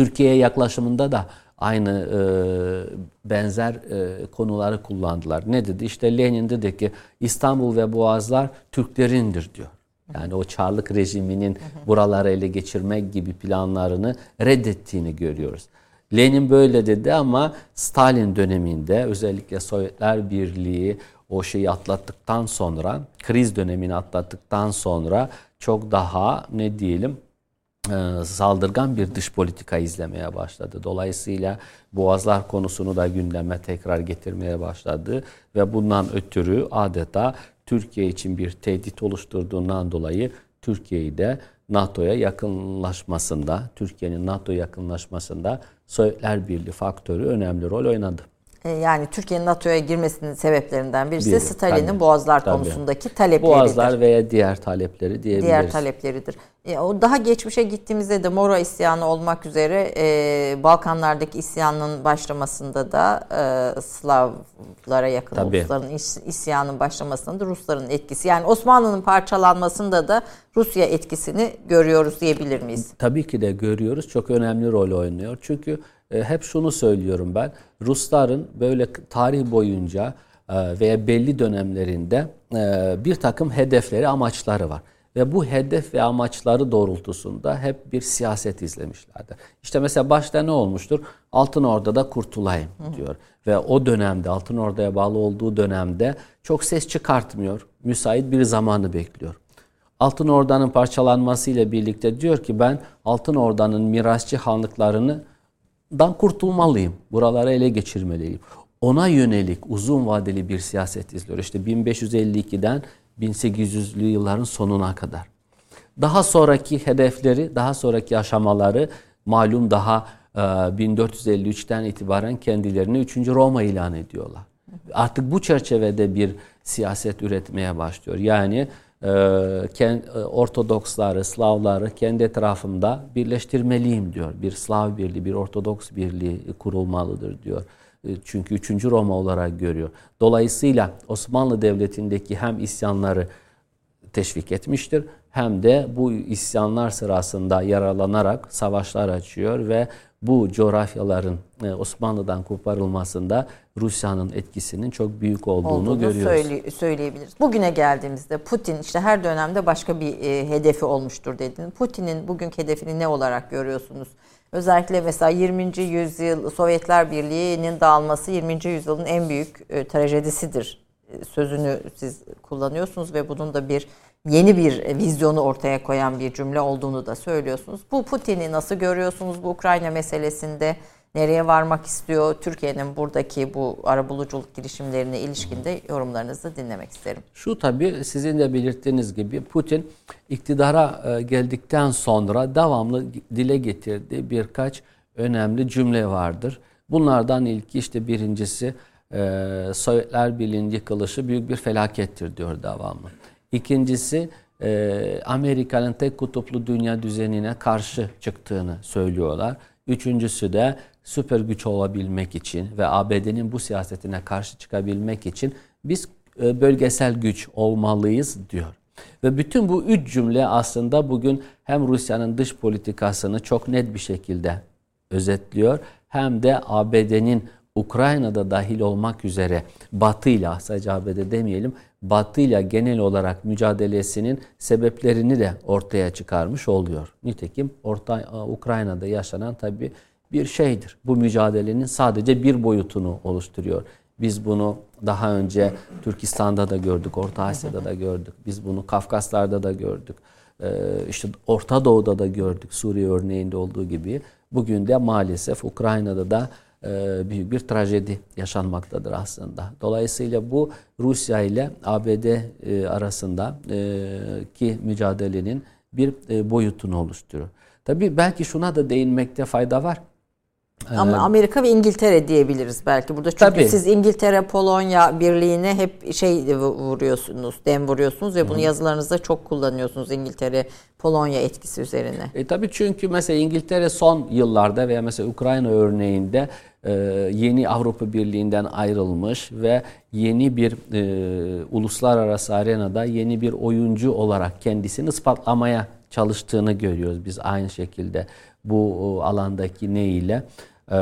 Türkiye'ye yaklaşımında da aynı e, benzer e, konuları kullandılar. Ne dedi? İşte Lenin dedi ki İstanbul ve Boğazlar Türklerindir diyor. Yani o Çarlık rejiminin buraları ele geçirmek gibi planlarını reddettiğini görüyoruz. Lenin böyle dedi ama Stalin döneminde özellikle Sovyetler Birliği o şeyi atlattıktan sonra, kriz dönemini atlattıktan sonra çok daha ne diyelim saldırgan bir dış politika izlemeye başladı. Dolayısıyla Boğazlar konusunu da gündeme tekrar getirmeye başladı ve bundan ötürü adeta Türkiye için bir tehdit oluşturduğundan dolayı Türkiye'yi de NATO'ya yakınlaşmasında, Türkiye'nin NATO yakınlaşmasında Sovyetler Birliği faktörü önemli rol oynadı. E, yani Türkiye'nin NATO'ya girmesinin sebeplerinden birisi Biri, Stalin'in Boğazlar tabii. konusundaki talepleridir. Boğazlar veya diğer talepleri diyebiliriz. Diğer talepleridir. E, o daha geçmişe gittiğimizde de Mora isyanı olmak üzere e, Balkanlardaki isyanın başlamasında da e, Slavlara yakın Tabii. Rusların is, isyanın başlamasında da Rusların etkisi. Yani Osmanlı'nın parçalanmasında da Rusya etkisini görüyoruz diyebilir miyiz? Tabii ki de görüyoruz. Çok önemli rol oynuyor. Çünkü hep şunu söylüyorum ben. Rusların böyle tarih boyunca e, veya belli dönemlerinde e, bir takım hedefleri, amaçları var. Ve bu hedef ve amaçları doğrultusunda hep bir siyaset izlemişlerdir. İşte mesela başta ne olmuştur? Altın Orda'da kurtulayım diyor. Hı. Ve o dönemde Altın Orda'ya bağlı olduğu dönemde çok ses çıkartmıyor. Müsait bir zamanı bekliyor. Altın Orda'nın parçalanmasıyla birlikte diyor ki ben Altın Orda'nın mirasçı hanlıklarını dan kurtulmalıyım. Buraları ele geçirmeliyim. Ona yönelik uzun vadeli bir siyaset izliyor. İşte 1552'den 1800'lü yılların sonuna kadar. Daha sonraki hedefleri, daha sonraki aşamaları malum daha 1453'ten e, itibaren kendilerini 3. Roma ilan ediyorlar. Artık bu çerçevede bir siyaset üretmeye başlıyor. Yani Ortodoksları, Slavları kendi etrafımda birleştirmeliyim diyor. Bir Slav birliği, bir Ortodoks birliği kurulmalıdır diyor. E, çünkü 3. Roma olarak görüyor. Dolayısıyla Osmanlı Devleti'ndeki hem isyanları teşvik etmiştir hem de bu isyanlar sırasında yaralanarak savaşlar açıyor ve bu coğrafyaların e, Osmanlı'dan koparılmasında Rusya'nın etkisinin çok büyük olduğunu, olduğunu görüyoruz. Söyle, söyleyebiliriz. Bugüne geldiğimizde Putin işte her dönemde başka bir e, hedefi olmuştur dedin. Putin'in bugünkü hedefini ne olarak görüyorsunuz? Özellikle mesela 20. yüzyıl Sovyetler Birliği'nin dağılması 20. yüzyılın en büyük e, trajedisidir e, sözünü siz kullanıyorsunuz ve bunun da bir yeni bir vizyonu ortaya koyan bir cümle olduğunu da söylüyorsunuz. Bu Putin'i nasıl görüyorsunuz bu Ukrayna meselesinde? Nereye varmak istiyor? Türkiye'nin buradaki bu arabuluculuk girişimlerine ilişkinde yorumlarınızı dinlemek isterim. Şu tabii sizin de belirttiğiniz gibi Putin iktidara e, geldikten sonra devamlı dile getirdiği birkaç önemli cümle vardır. Bunlardan ilki işte birincisi e, Sovyetler Birliği'nin yıkılışı büyük bir felakettir diyor devamlı. İkincisi e, Amerika'nın tek kutuplu dünya düzenine karşı çıktığını söylüyorlar. Üçüncüsü de süper güç olabilmek için ve ABD'nin bu siyasetine karşı çıkabilmek için biz e, bölgesel güç olmalıyız diyor. Ve bütün bu üç cümle aslında bugün hem Rusya'nın dış politikasını çok net bir şekilde özetliyor hem de ABD'nin Ukrayna'da dahil olmak üzere Batı'yla sadece ABD demeyelim Batı'yla genel olarak mücadelesinin sebeplerini de ortaya çıkarmış oluyor. Nitekim Orta Ukrayna'da yaşanan tabi bir şeydir. Bu mücadelenin sadece bir boyutunu oluşturuyor. Biz bunu daha önce Türkistan'da da gördük, Orta Asya'da da gördük. Biz bunu Kafkaslar'da da gördük. Ee, işte Orta Doğu'da da gördük Suriye örneğinde olduğu gibi. Bugün de maalesef Ukrayna'da da büyük bir trajedi yaşanmaktadır aslında. Dolayısıyla bu Rusya ile ABD e, arasında e, ki mücadelenin bir e, boyutunu oluşturuyor. Tabii belki şuna da değinmekte fayda var. Ama Amerika ve İngiltere diyebiliriz belki burada. Çünkü Tabii. siz İngiltere Polonya birliğine hep şey vuruyorsunuz, dem vuruyorsunuz ve bunu Hı. yazılarınızda çok kullanıyorsunuz İngiltere Polonya etkisi üzerine. E tabii çünkü mesela İngiltere son yıllarda veya mesela Ukrayna örneğinde e, yeni Avrupa Birliği'nden ayrılmış ve yeni bir e, uluslararası arenada yeni bir oyuncu olarak kendisini ispatlamaya çalıştığını görüyoruz biz aynı şekilde bu alandaki ne ile e,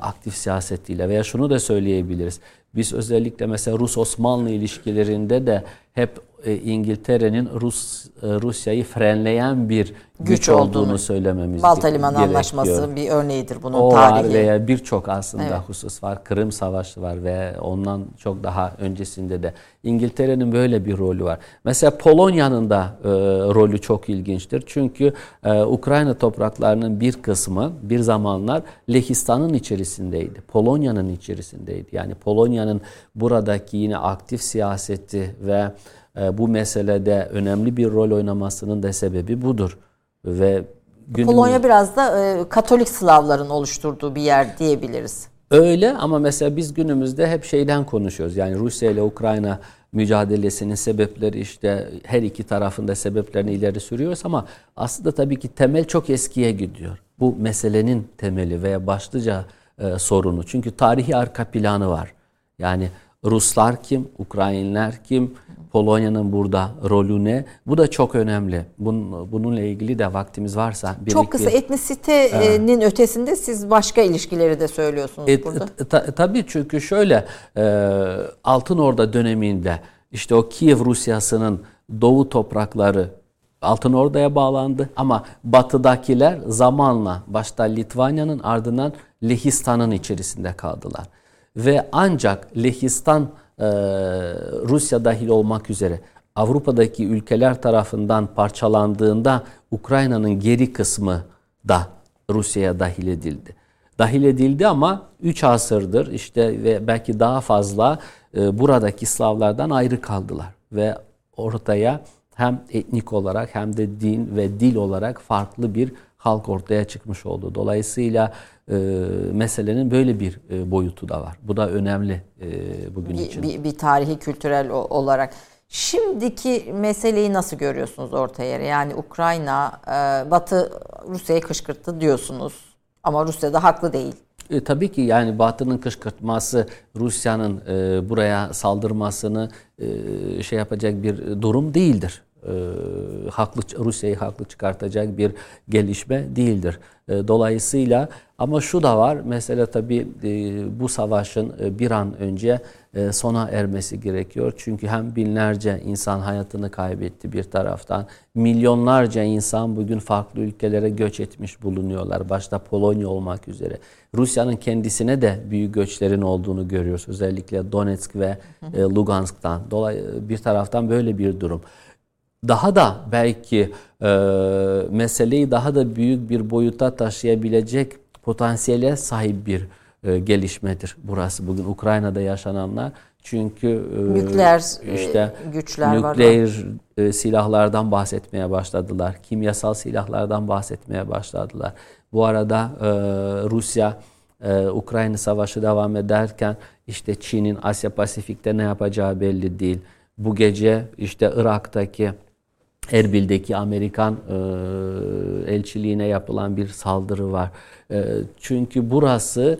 aktif siyasetiyle veya şunu da söyleyebiliriz. Biz özellikle mesela Rus-Osmanlı ilişkilerinde de hep e, İngiltere'nin Rus Rusya'yı frenleyen bir güç, güç olduğunu, olduğunu söylememiz Balta Limanı Anlaşması bir örneğidir bunun o tarihi. var veya birçok aslında evet. husus var. Kırım Savaşı var ve ondan çok daha öncesinde de İngiltere'nin böyle bir rolü var. Mesela Polonya'nın da e, rolü çok ilginçtir. Çünkü e, Ukrayna topraklarının bir kısmı bir zamanlar Lehistan'ın içerisindeydi. Polonya'nın içerisindeydi. Yani Polonya'nın buradaki yine aktif siyaseti ve e, bu meselede önemli bir rol oynamasının da sebebi budur. Ve günümüz... Polonya biraz da e, Katolik Slavların oluşturduğu bir yer diyebiliriz. Öyle ama mesela biz günümüzde hep şeyden konuşuyoruz. Yani Rusya ile Ukrayna mücadelesinin sebepleri işte her iki tarafında sebeplerini ileri sürüyoruz ama aslında tabii ki temel çok eskiye gidiyor. Bu meselenin temeli veya başlıca e, sorunu. Çünkü tarihi arka planı var. Yani Ruslar kim, Ukraynalılar kim, Polonya'nın burada rolü ne? Bu da çok önemli. Bunun, bununla ilgili de vaktimiz varsa. Birlikte... Çok kısa etnisitenin evet. ötesinde siz başka ilişkileri de söylüyorsunuz e, burada. Ta, tabii çünkü şöyle e, Altın Orda döneminde işte o Kiev Rusyası'nın doğu toprakları Altın Orda'ya bağlandı ama batıdakiler zamanla başta Litvanya'nın ardından Lehistan'ın içerisinde kaldılar. Ve ancak Lehistan e, Rusya dahil olmak üzere Avrupa'daki ülkeler tarafından parçalandığında Ukrayna'nın geri kısmı da Rusya'ya dahil edildi. Dahil edildi ama 3 asırdır işte ve belki daha fazla e, buradaki Slavlardan ayrı kaldılar ve ortaya hem etnik olarak hem de din ve dil olarak farklı bir halk ortaya çıkmış oldu. Dolayısıyla e, meselenin böyle bir e, boyutu da var. Bu da önemli e, bugün bir, için. Bir, bir tarihi kültürel olarak. Şimdiki meseleyi nasıl görüyorsunuz orta yere? Yani Ukrayna, e, Batı Rusya'yı kışkırttı diyorsunuz. Ama Rusya da haklı değil. E, tabii ki yani Batı'nın kışkırtması Rusya'nın e, buraya saldırmasını e, şey yapacak bir durum değildir e, haklı Rusya'yı haklı çıkartacak bir gelişme değildir. E, dolayısıyla ama şu da var mesela tabii e, bu savaşın bir an önce sona ermesi gerekiyor. Çünkü hem binlerce insan hayatını kaybetti bir taraftan. Milyonlarca insan bugün farklı ülkelere göç etmiş bulunuyorlar. Başta Polonya olmak üzere. Rusya'nın kendisine de büyük göçlerin olduğunu görüyoruz. Özellikle Donetsk ve Lugansk'tan. Dolay bir taraftan böyle bir durum daha da belki e, meseleyi daha da büyük bir boyuta taşıyabilecek potansiyele sahip bir e, gelişmedir burası bugün Ukrayna'da yaşananlar. Çünkü e, nükleer işte güçler nükleer var. E, silahlardan bahsetmeye başladılar. Kimyasal silahlardan bahsetmeye başladılar. Bu arada e, Rusya e, Ukrayna savaşı devam ederken işte Çin'in Asya Pasifik'te ne yapacağı belli değil. Bu gece işte Irak'taki Erbil'deki Amerikan e, elçiliğine yapılan bir saldırı var. E, çünkü burası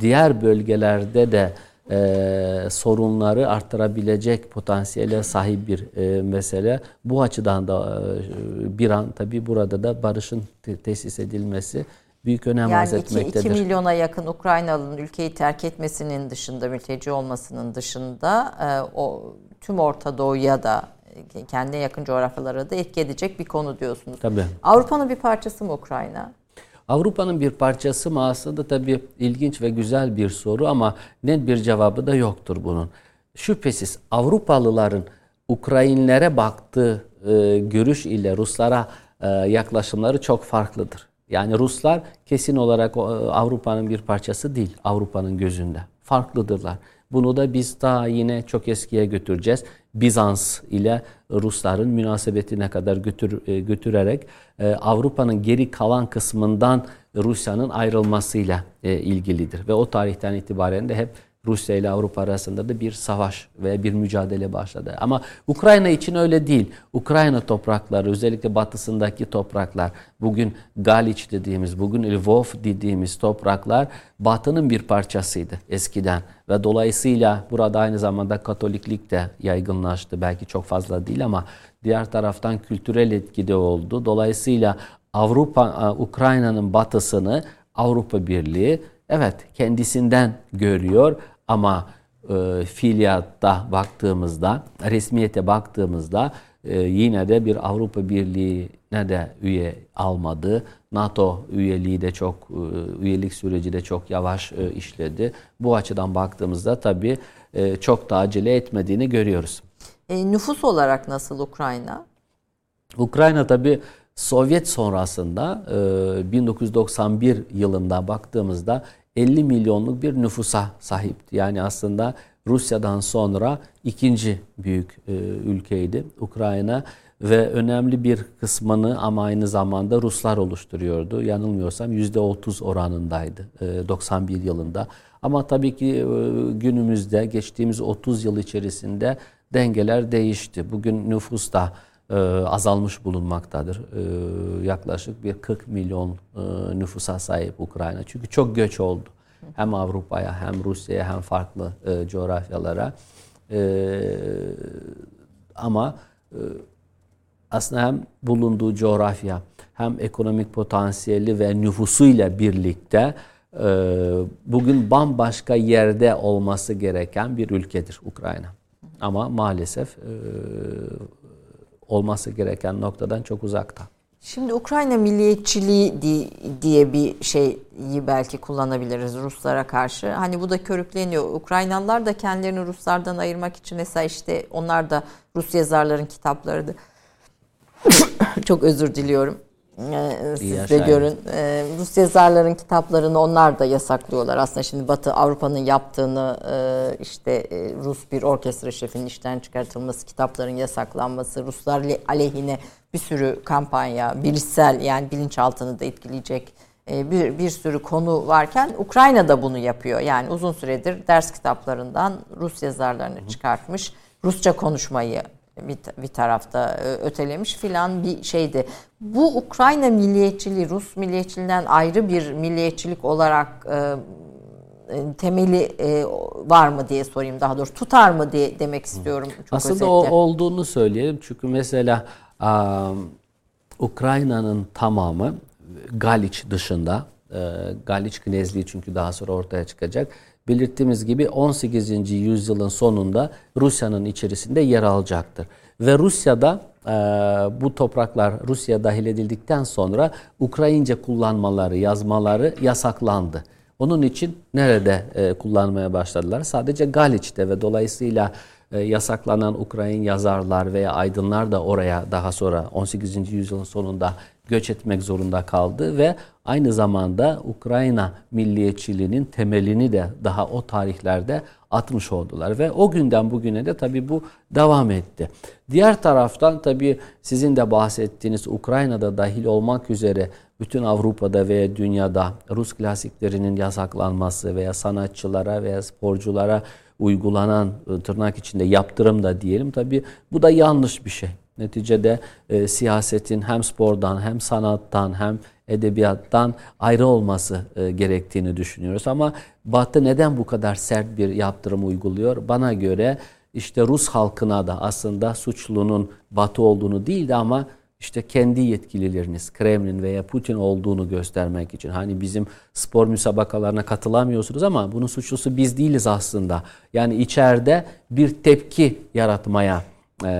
diğer bölgelerde de e, sorunları arttırabilecek potansiyele sahip bir e, mesele. Bu açıdan da e, bir an tabi burada da barışın te- tesis edilmesi büyük önem yani arz etmektedir. Yani 2 milyona yakın Ukraynalı'nın ülkeyi terk etmesinin dışında, mülteci olmasının dışında e, o tüm Orta Doğu'ya da kendine yakın coğrafyalara da etki edecek bir konu diyorsunuz. Tabii. Avrupa'nın bir parçası mı Ukrayna? Avrupa'nın bir parçası mı aslında tabii ilginç ve güzel bir soru ama net bir cevabı da yoktur bunun. Şüphesiz Avrupalıların Ukraynlere baktığı e, görüş ile Ruslara e, yaklaşımları çok farklıdır. Yani Ruslar kesin olarak e, Avrupa'nın bir parçası değil Avrupa'nın gözünde. Farklıdırlar. Bunu da biz daha yine çok eskiye götüreceğiz. Bizans ile Rusların münasebetine kadar götür, e, götürerek e, Avrupa'nın geri kalan kısmından Rusya'nın ayrılmasıyla e, ilgilidir. Ve o tarihten itibaren de hep Rusya ile Avrupa arasında da bir savaş veya bir mücadele başladı. Ama Ukrayna için öyle değil. Ukrayna toprakları özellikle batısındaki topraklar bugün Galiç dediğimiz, bugün Lvov dediğimiz topraklar batının bir parçasıydı eskiden. Ve dolayısıyla burada aynı zamanda Katoliklik de yaygınlaştı. Belki çok fazla değil ama diğer taraftan kültürel etki de oldu. Dolayısıyla Avrupa, Ukrayna'nın batısını Avrupa Birliği evet kendisinden görüyor ama e, fiiliyatta baktığımızda, resmiyete baktığımızda e, yine de bir Avrupa Birliği'ne de üye almadı. NATO üyeliği de çok, e, üyelik süreci de çok yavaş e, işledi. Bu açıdan baktığımızda tabii e, çok da acele etmediğini görüyoruz. E, nüfus olarak nasıl Ukrayna? Ukrayna tabii Sovyet sonrasında e, 1991 yılında baktığımızda 50 milyonluk bir nüfusa sahipti. Yani aslında Rusya'dan sonra ikinci büyük e, ülkeydi Ukrayna ve önemli bir kısmını ama aynı zamanda Ruslar oluşturuyordu. Yanılmıyorsam %30 oranındaydı e, 91 yılında. Ama tabii ki e, günümüzde geçtiğimiz 30 yıl içerisinde dengeler değişti. Bugün nüfus da e, azalmış bulunmaktadır. E, yaklaşık bir 40 milyon e, nüfusa sahip Ukrayna. Çünkü çok göç oldu. Hem Avrupa'ya hem Rusya'ya hem farklı e, coğrafyalara. E, ama e, aslında hem bulunduğu coğrafya hem ekonomik potansiyeli ve nüfusuyla birlikte e, bugün bambaşka yerde olması gereken bir ülkedir Ukrayna. Ama maalesef e, olması gereken noktadan çok uzakta. Şimdi Ukrayna milliyetçiliği diye bir şeyi belki kullanabiliriz Ruslara karşı. Hani bu da körükleniyor. Ukraynalılar da kendilerini Ruslardan ayırmak için mesela işte onlar da Rus yazarların kitaplarıydı. [coughs] Çok özür diliyorum. Ee, siz de görün. Ee, Rus yazarların kitaplarını onlar da yasaklıyorlar. Aslında şimdi Batı Avrupa'nın yaptığını e, işte e, Rus bir orkestra şefinin işten çıkartılması, kitapların yasaklanması, Ruslar aleyhine bir sürü kampanya, bilişsel yani bilinçaltını da etkileyecek e, bir, bir sürü konu varken Ukrayna da bunu yapıyor. Yani uzun süredir ders kitaplarından Rus yazarlarını çıkartmış. Rusça konuşmayı bir, bir tarafta e, ötelemiş filan bir şeydi. Bu Ukrayna milliyetçiliği Rus milliyetçiliğinden ayrı bir milliyetçilik olarak e, e, temeli e, var mı diye sorayım daha doğrusu tutar mı diye demek istiyorum. Çok Aslında özetle. o olduğunu söyleyelim çünkü mesela um, Ukrayna'nın tamamı Galiç dışında Galiç Knezliği çünkü daha sonra ortaya çıkacak belirttiğimiz gibi 18. yüzyılın sonunda Rusya'nın içerisinde yer alacaktır. Ve Rusya'da e, bu topraklar Rusya dahil edildikten sonra Ukrayince kullanmaları, yazmaları yasaklandı. Onun için nerede e, kullanmaya başladılar? Sadece Galiç'te ve dolayısıyla e, yasaklanan Ukrayna yazarlar veya aydınlar da oraya daha sonra 18. yüzyılın sonunda göç etmek zorunda kaldı ve aynı zamanda Ukrayna milliyetçiliğinin temelini de daha o tarihlerde atmış oldular ve o günden bugüne de tabi bu devam etti. Diğer taraftan tabi sizin de bahsettiğiniz Ukrayna'da dahil olmak üzere bütün Avrupa'da veya dünyada Rus klasiklerinin yasaklanması veya sanatçılara veya sporculara uygulanan ıı, tırnak içinde yaptırım da diyelim tabi bu da yanlış bir şey. Neticede e, siyasetin hem spordan hem sanattan hem edebiyattan ayrı olması e, gerektiğini düşünüyoruz. Ama Batı neden bu kadar sert bir yaptırım uyguluyor? Bana göre işte Rus halkına da aslında suçlunun Batı olduğunu değil de ama işte kendi yetkilileriniz Kremlin veya Putin olduğunu göstermek için. Hani bizim spor müsabakalarına katılamıyorsunuz ama bunun suçlusu biz değiliz aslında. Yani içeride bir tepki yaratmaya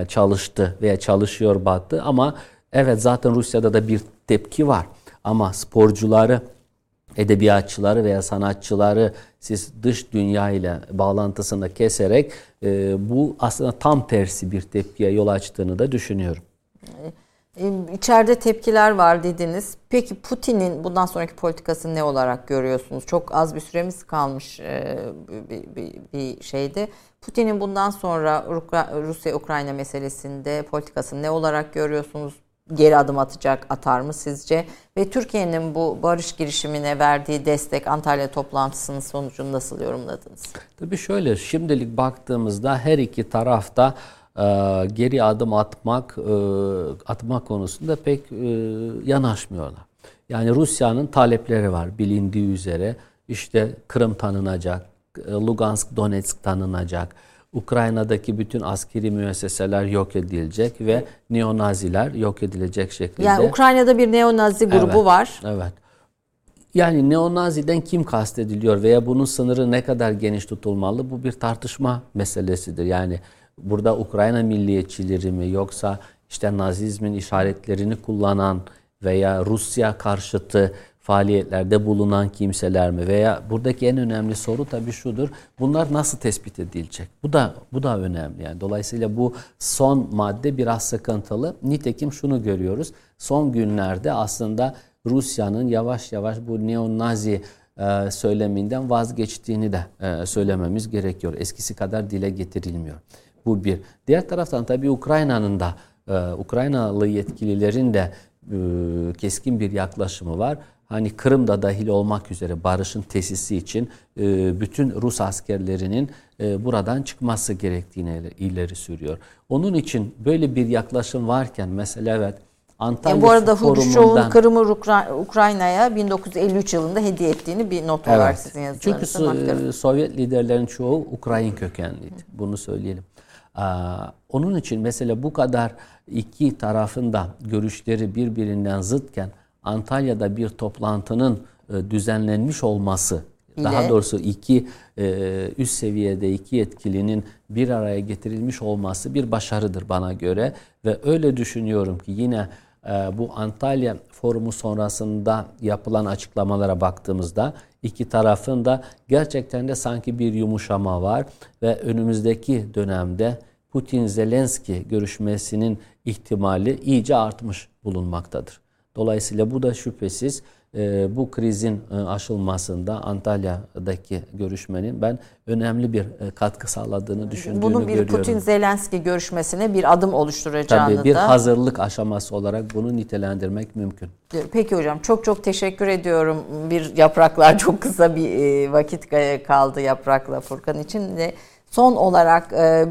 çalıştı veya çalışıyor Batı ama evet zaten Rusya'da da bir tepki var ama sporcuları edebiyatçıları veya sanatçıları siz dış dünya ile bağlantısını keserek e, bu aslında tam tersi bir tepkiye yol açtığını da düşünüyorum. İçeride tepkiler var dediniz. Peki Putin'in bundan sonraki politikası ne olarak görüyorsunuz? Çok az bir süremiz kalmış bir, bir, şeyde. Putin'in bundan sonra Rusya-Ukrayna meselesinde politikasını ne olarak görüyorsunuz? Geri adım atacak, atar mı sizce? Ve Türkiye'nin bu barış girişimine verdiği destek Antalya toplantısının sonucunu nasıl yorumladınız? Tabii şöyle, şimdilik baktığımızda her iki tarafta e, geri adım atmak e, atmak konusunda pek e, yanaşmıyorlar. Yani Rusya'nın talepleri var bilindiği üzere. İşte Kırım tanınacak, Lugansk, Donetsk tanınacak. Ukrayna'daki bütün askeri müesseseler yok edilecek ve neonaziler yok edilecek şekilde. Yani Ukrayna'da bir neonazi grubu evet, var. Evet. Yani neonaziden kim kastediliyor veya bunun sınırı ne kadar geniş tutulmalı bu bir tartışma meselesidir. Yani burada Ukrayna milliyetçileri mi yoksa işte nazizmin işaretlerini kullanan veya Rusya karşıtı faaliyetlerde bulunan kimseler mi veya buradaki en önemli soru tabii şudur. Bunlar nasıl tespit edilecek? Bu da bu da önemli. Yani dolayısıyla bu son madde biraz sıkıntılı. Nitekim şunu görüyoruz. Son günlerde aslında Rusya'nın yavaş yavaş bu neo-nazi e, söyleminden vazgeçtiğini de e, söylememiz gerekiyor. Eskisi kadar dile getirilmiyor. Bu bir. Diğer taraftan tabii Ukrayna'nın da e, Ukraynalı yetkililerin de keskin bir yaklaşımı var hani Kırım'da dahil olmak üzere barışın tesisi için e, bütün Rus askerlerinin e, buradan çıkması gerektiğini ileri sürüyor. Onun için böyle bir yaklaşım varken mesela evet Antalya yani bu arada Huruşov'un Kırım'ı Ukrayna'ya 1953 yılında hediye ettiğini bir not evet. olarak sizin yazılarınızda Çünkü Sovyet liderlerin çoğu Ukrayn kökenliydi. Bunu söyleyelim. Onun için mesela bu kadar iki tarafında görüşleri birbirinden zıtken Antalya'da bir toplantının e, düzenlenmiş olması, daha doğrusu iki e, üst seviyede iki yetkilinin bir araya getirilmiş olması bir başarıdır bana göre. Ve öyle düşünüyorum ki yine e, bu Antalya forumu sonrasında yapılan açıklamalara baktığımızda iki tarafın da gerçekten de sanki bir yumuşama var ve önümüzdeki dönemde Putin-Zelenski görüşmesinin ihtimali iyice artmış bulunmaktadır. Dolayısıyla bu da şüphesiz bu krizin e, aşılmasında Antalya'daki görüşmenin ben önemli bir e, katkı sağladığını düşündüğümü Bunun bir görüyorum. Putin-Zelenski görüşmesine bir adım oluşturacağını Tabii bir da... hazırlık aşaması olarak bunu nitelendirmek mümkün. Peki hocam çok çok teşekkür ediyorum. Bir yapraklar çok kısa bir vakit kaldı yaprakla Furkan için de. Son olarak e,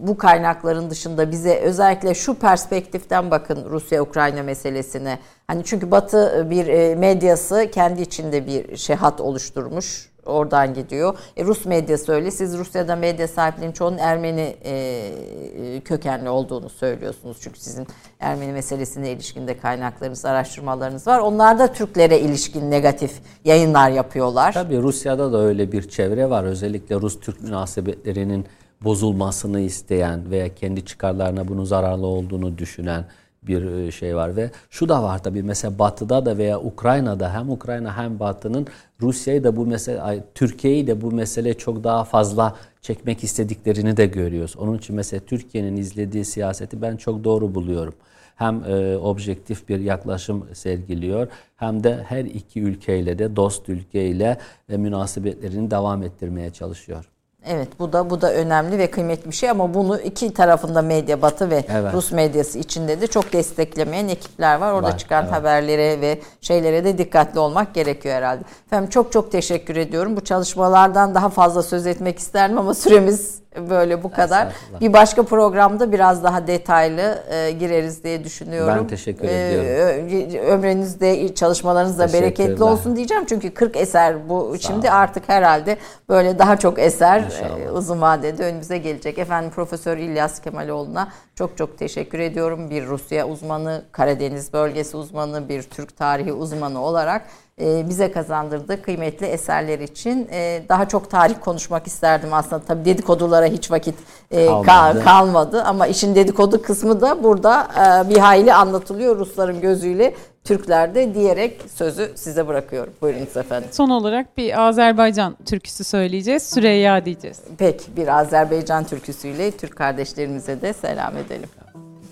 bu kaynakların dışında bize özellikle şu perspektiften bakın Rusya-Ukrayna meselesine. Hani çünkü Batı bir e, medyası kendi içinde bir şehat oluşturmuş oradan gidiyor. E, Rus medyası öyle. Siz Rusya'da medya sahiplerinin çoğunun Ermeni e, kökenli olduğunu söylüyorsunuz. Çünkü sizin Ermeni meselesine ilişkinde kaynaklarınız, araştırmalarınız var. Onlar da Türklere ilişkin negatif yayınlar yapıyorlar. Tabii Rusya'da da öyle bir çevre var. Özellikle Rus-Türk münasebetlerinin bozulmasını isteyen veya kendi çıkarlarına bunun zararlı olduğunu düşünen bir e, şey var ve şu da var tabii mesela Batı'da da veya Ukrayna'da hem Ukrayna hem Batı'nın Rusya'yı da bu mesele Türkiye'yi de bu mesele çok daha fazla çekmek istediklerini de görüyoruz. Onun için mesela Türkiye'nin izlediği siyaseti ben çok doğru buluyorum. Hem e, objektif bir yaklaşım sergiliyor hem de her iki ülkeyle de dost ülkeyle e, münasebetlerini devam ettirmeye çalışıyor. Evet bu da bu da önemli ve kıymetli bir şey ama bunu iki tarafında medya Batı ve evet. Rus medyası içinde de çok desteklemeyen ekipler var. Orada var, çıkan evet. haberlere ve şeylere de dikkatli olmak gerekiyor herhalde. Efendim çok çok teşekkür ediyorum. Bu çalışmalardan daha fazla söz etmek isterdim ama süremiz Böyle bu kadar. Bir başka programda biraz daha detaylı e, gireriz diye düşünüyorum. Ben teşekkür e, ediyorum. Ömrünüzde, çalışmalarınızda bereketli olsun diyeceğim. Çünkü 40 eser bu. Sağ Şimdi olun. artık herhalde böyle daha çok eser e, uzun vadede önümüze gelecek. Efendim Profesör İlyas Kemaloğlu'na çok çok teşekkür ediyorum. Bir Rusya uzmanı, Karadeniz bölgesi uzmanı, bir Türk tarihi uzmanı olarak e, bize kazandırdığı kıymetli eserler için e, daha çok tarih konuşmak isterdim aslında. Tabii dedikodulara hiç vakit e, kalmadı. kalmadı ama işin dedikodu kısmı da burada bir hayli anlatılıyor Rusların gözüyle. Türklerde diyerek sözü size bırakıyorum. Buyurunuz efendim. Son olarak bir Azerbaycan türküsü söyleyeceğiz. Süreyya diyeceğiz. Peki bir Azerbaycan türküsüyle Türk kardeşlerimize de selam edelim.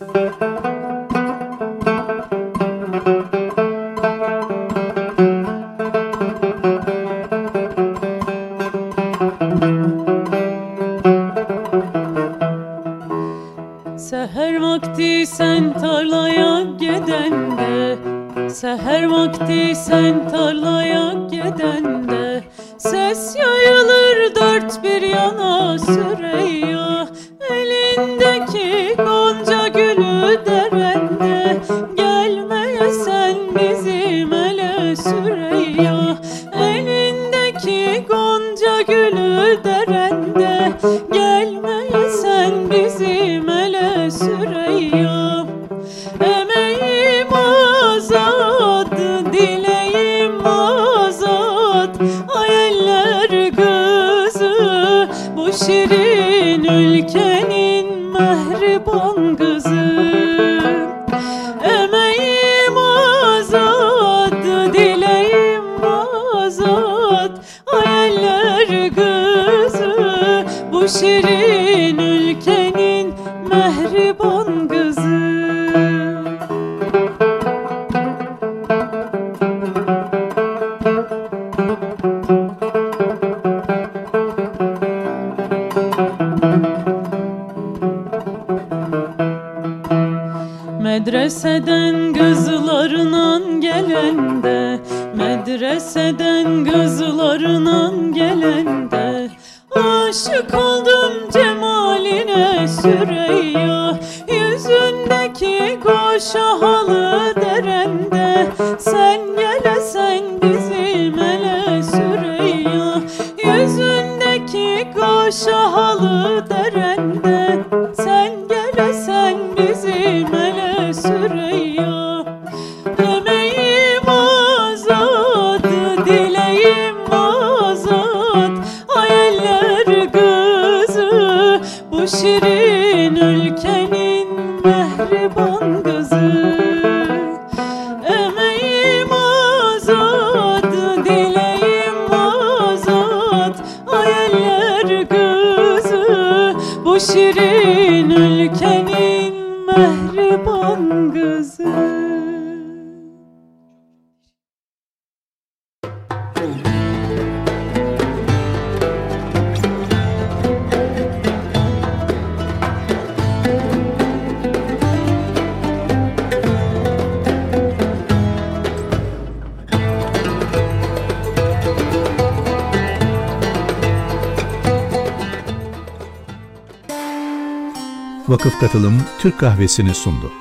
Müzik sen tarlaya gedende Seher vakti sen tarlaya gedende Ses yayılır dört bir yana Süreyya Elindeki gonca gülü derende Gelmeye sen bizim ele Süreyya Elindeki gonca gülü Türk kahvesini sundu.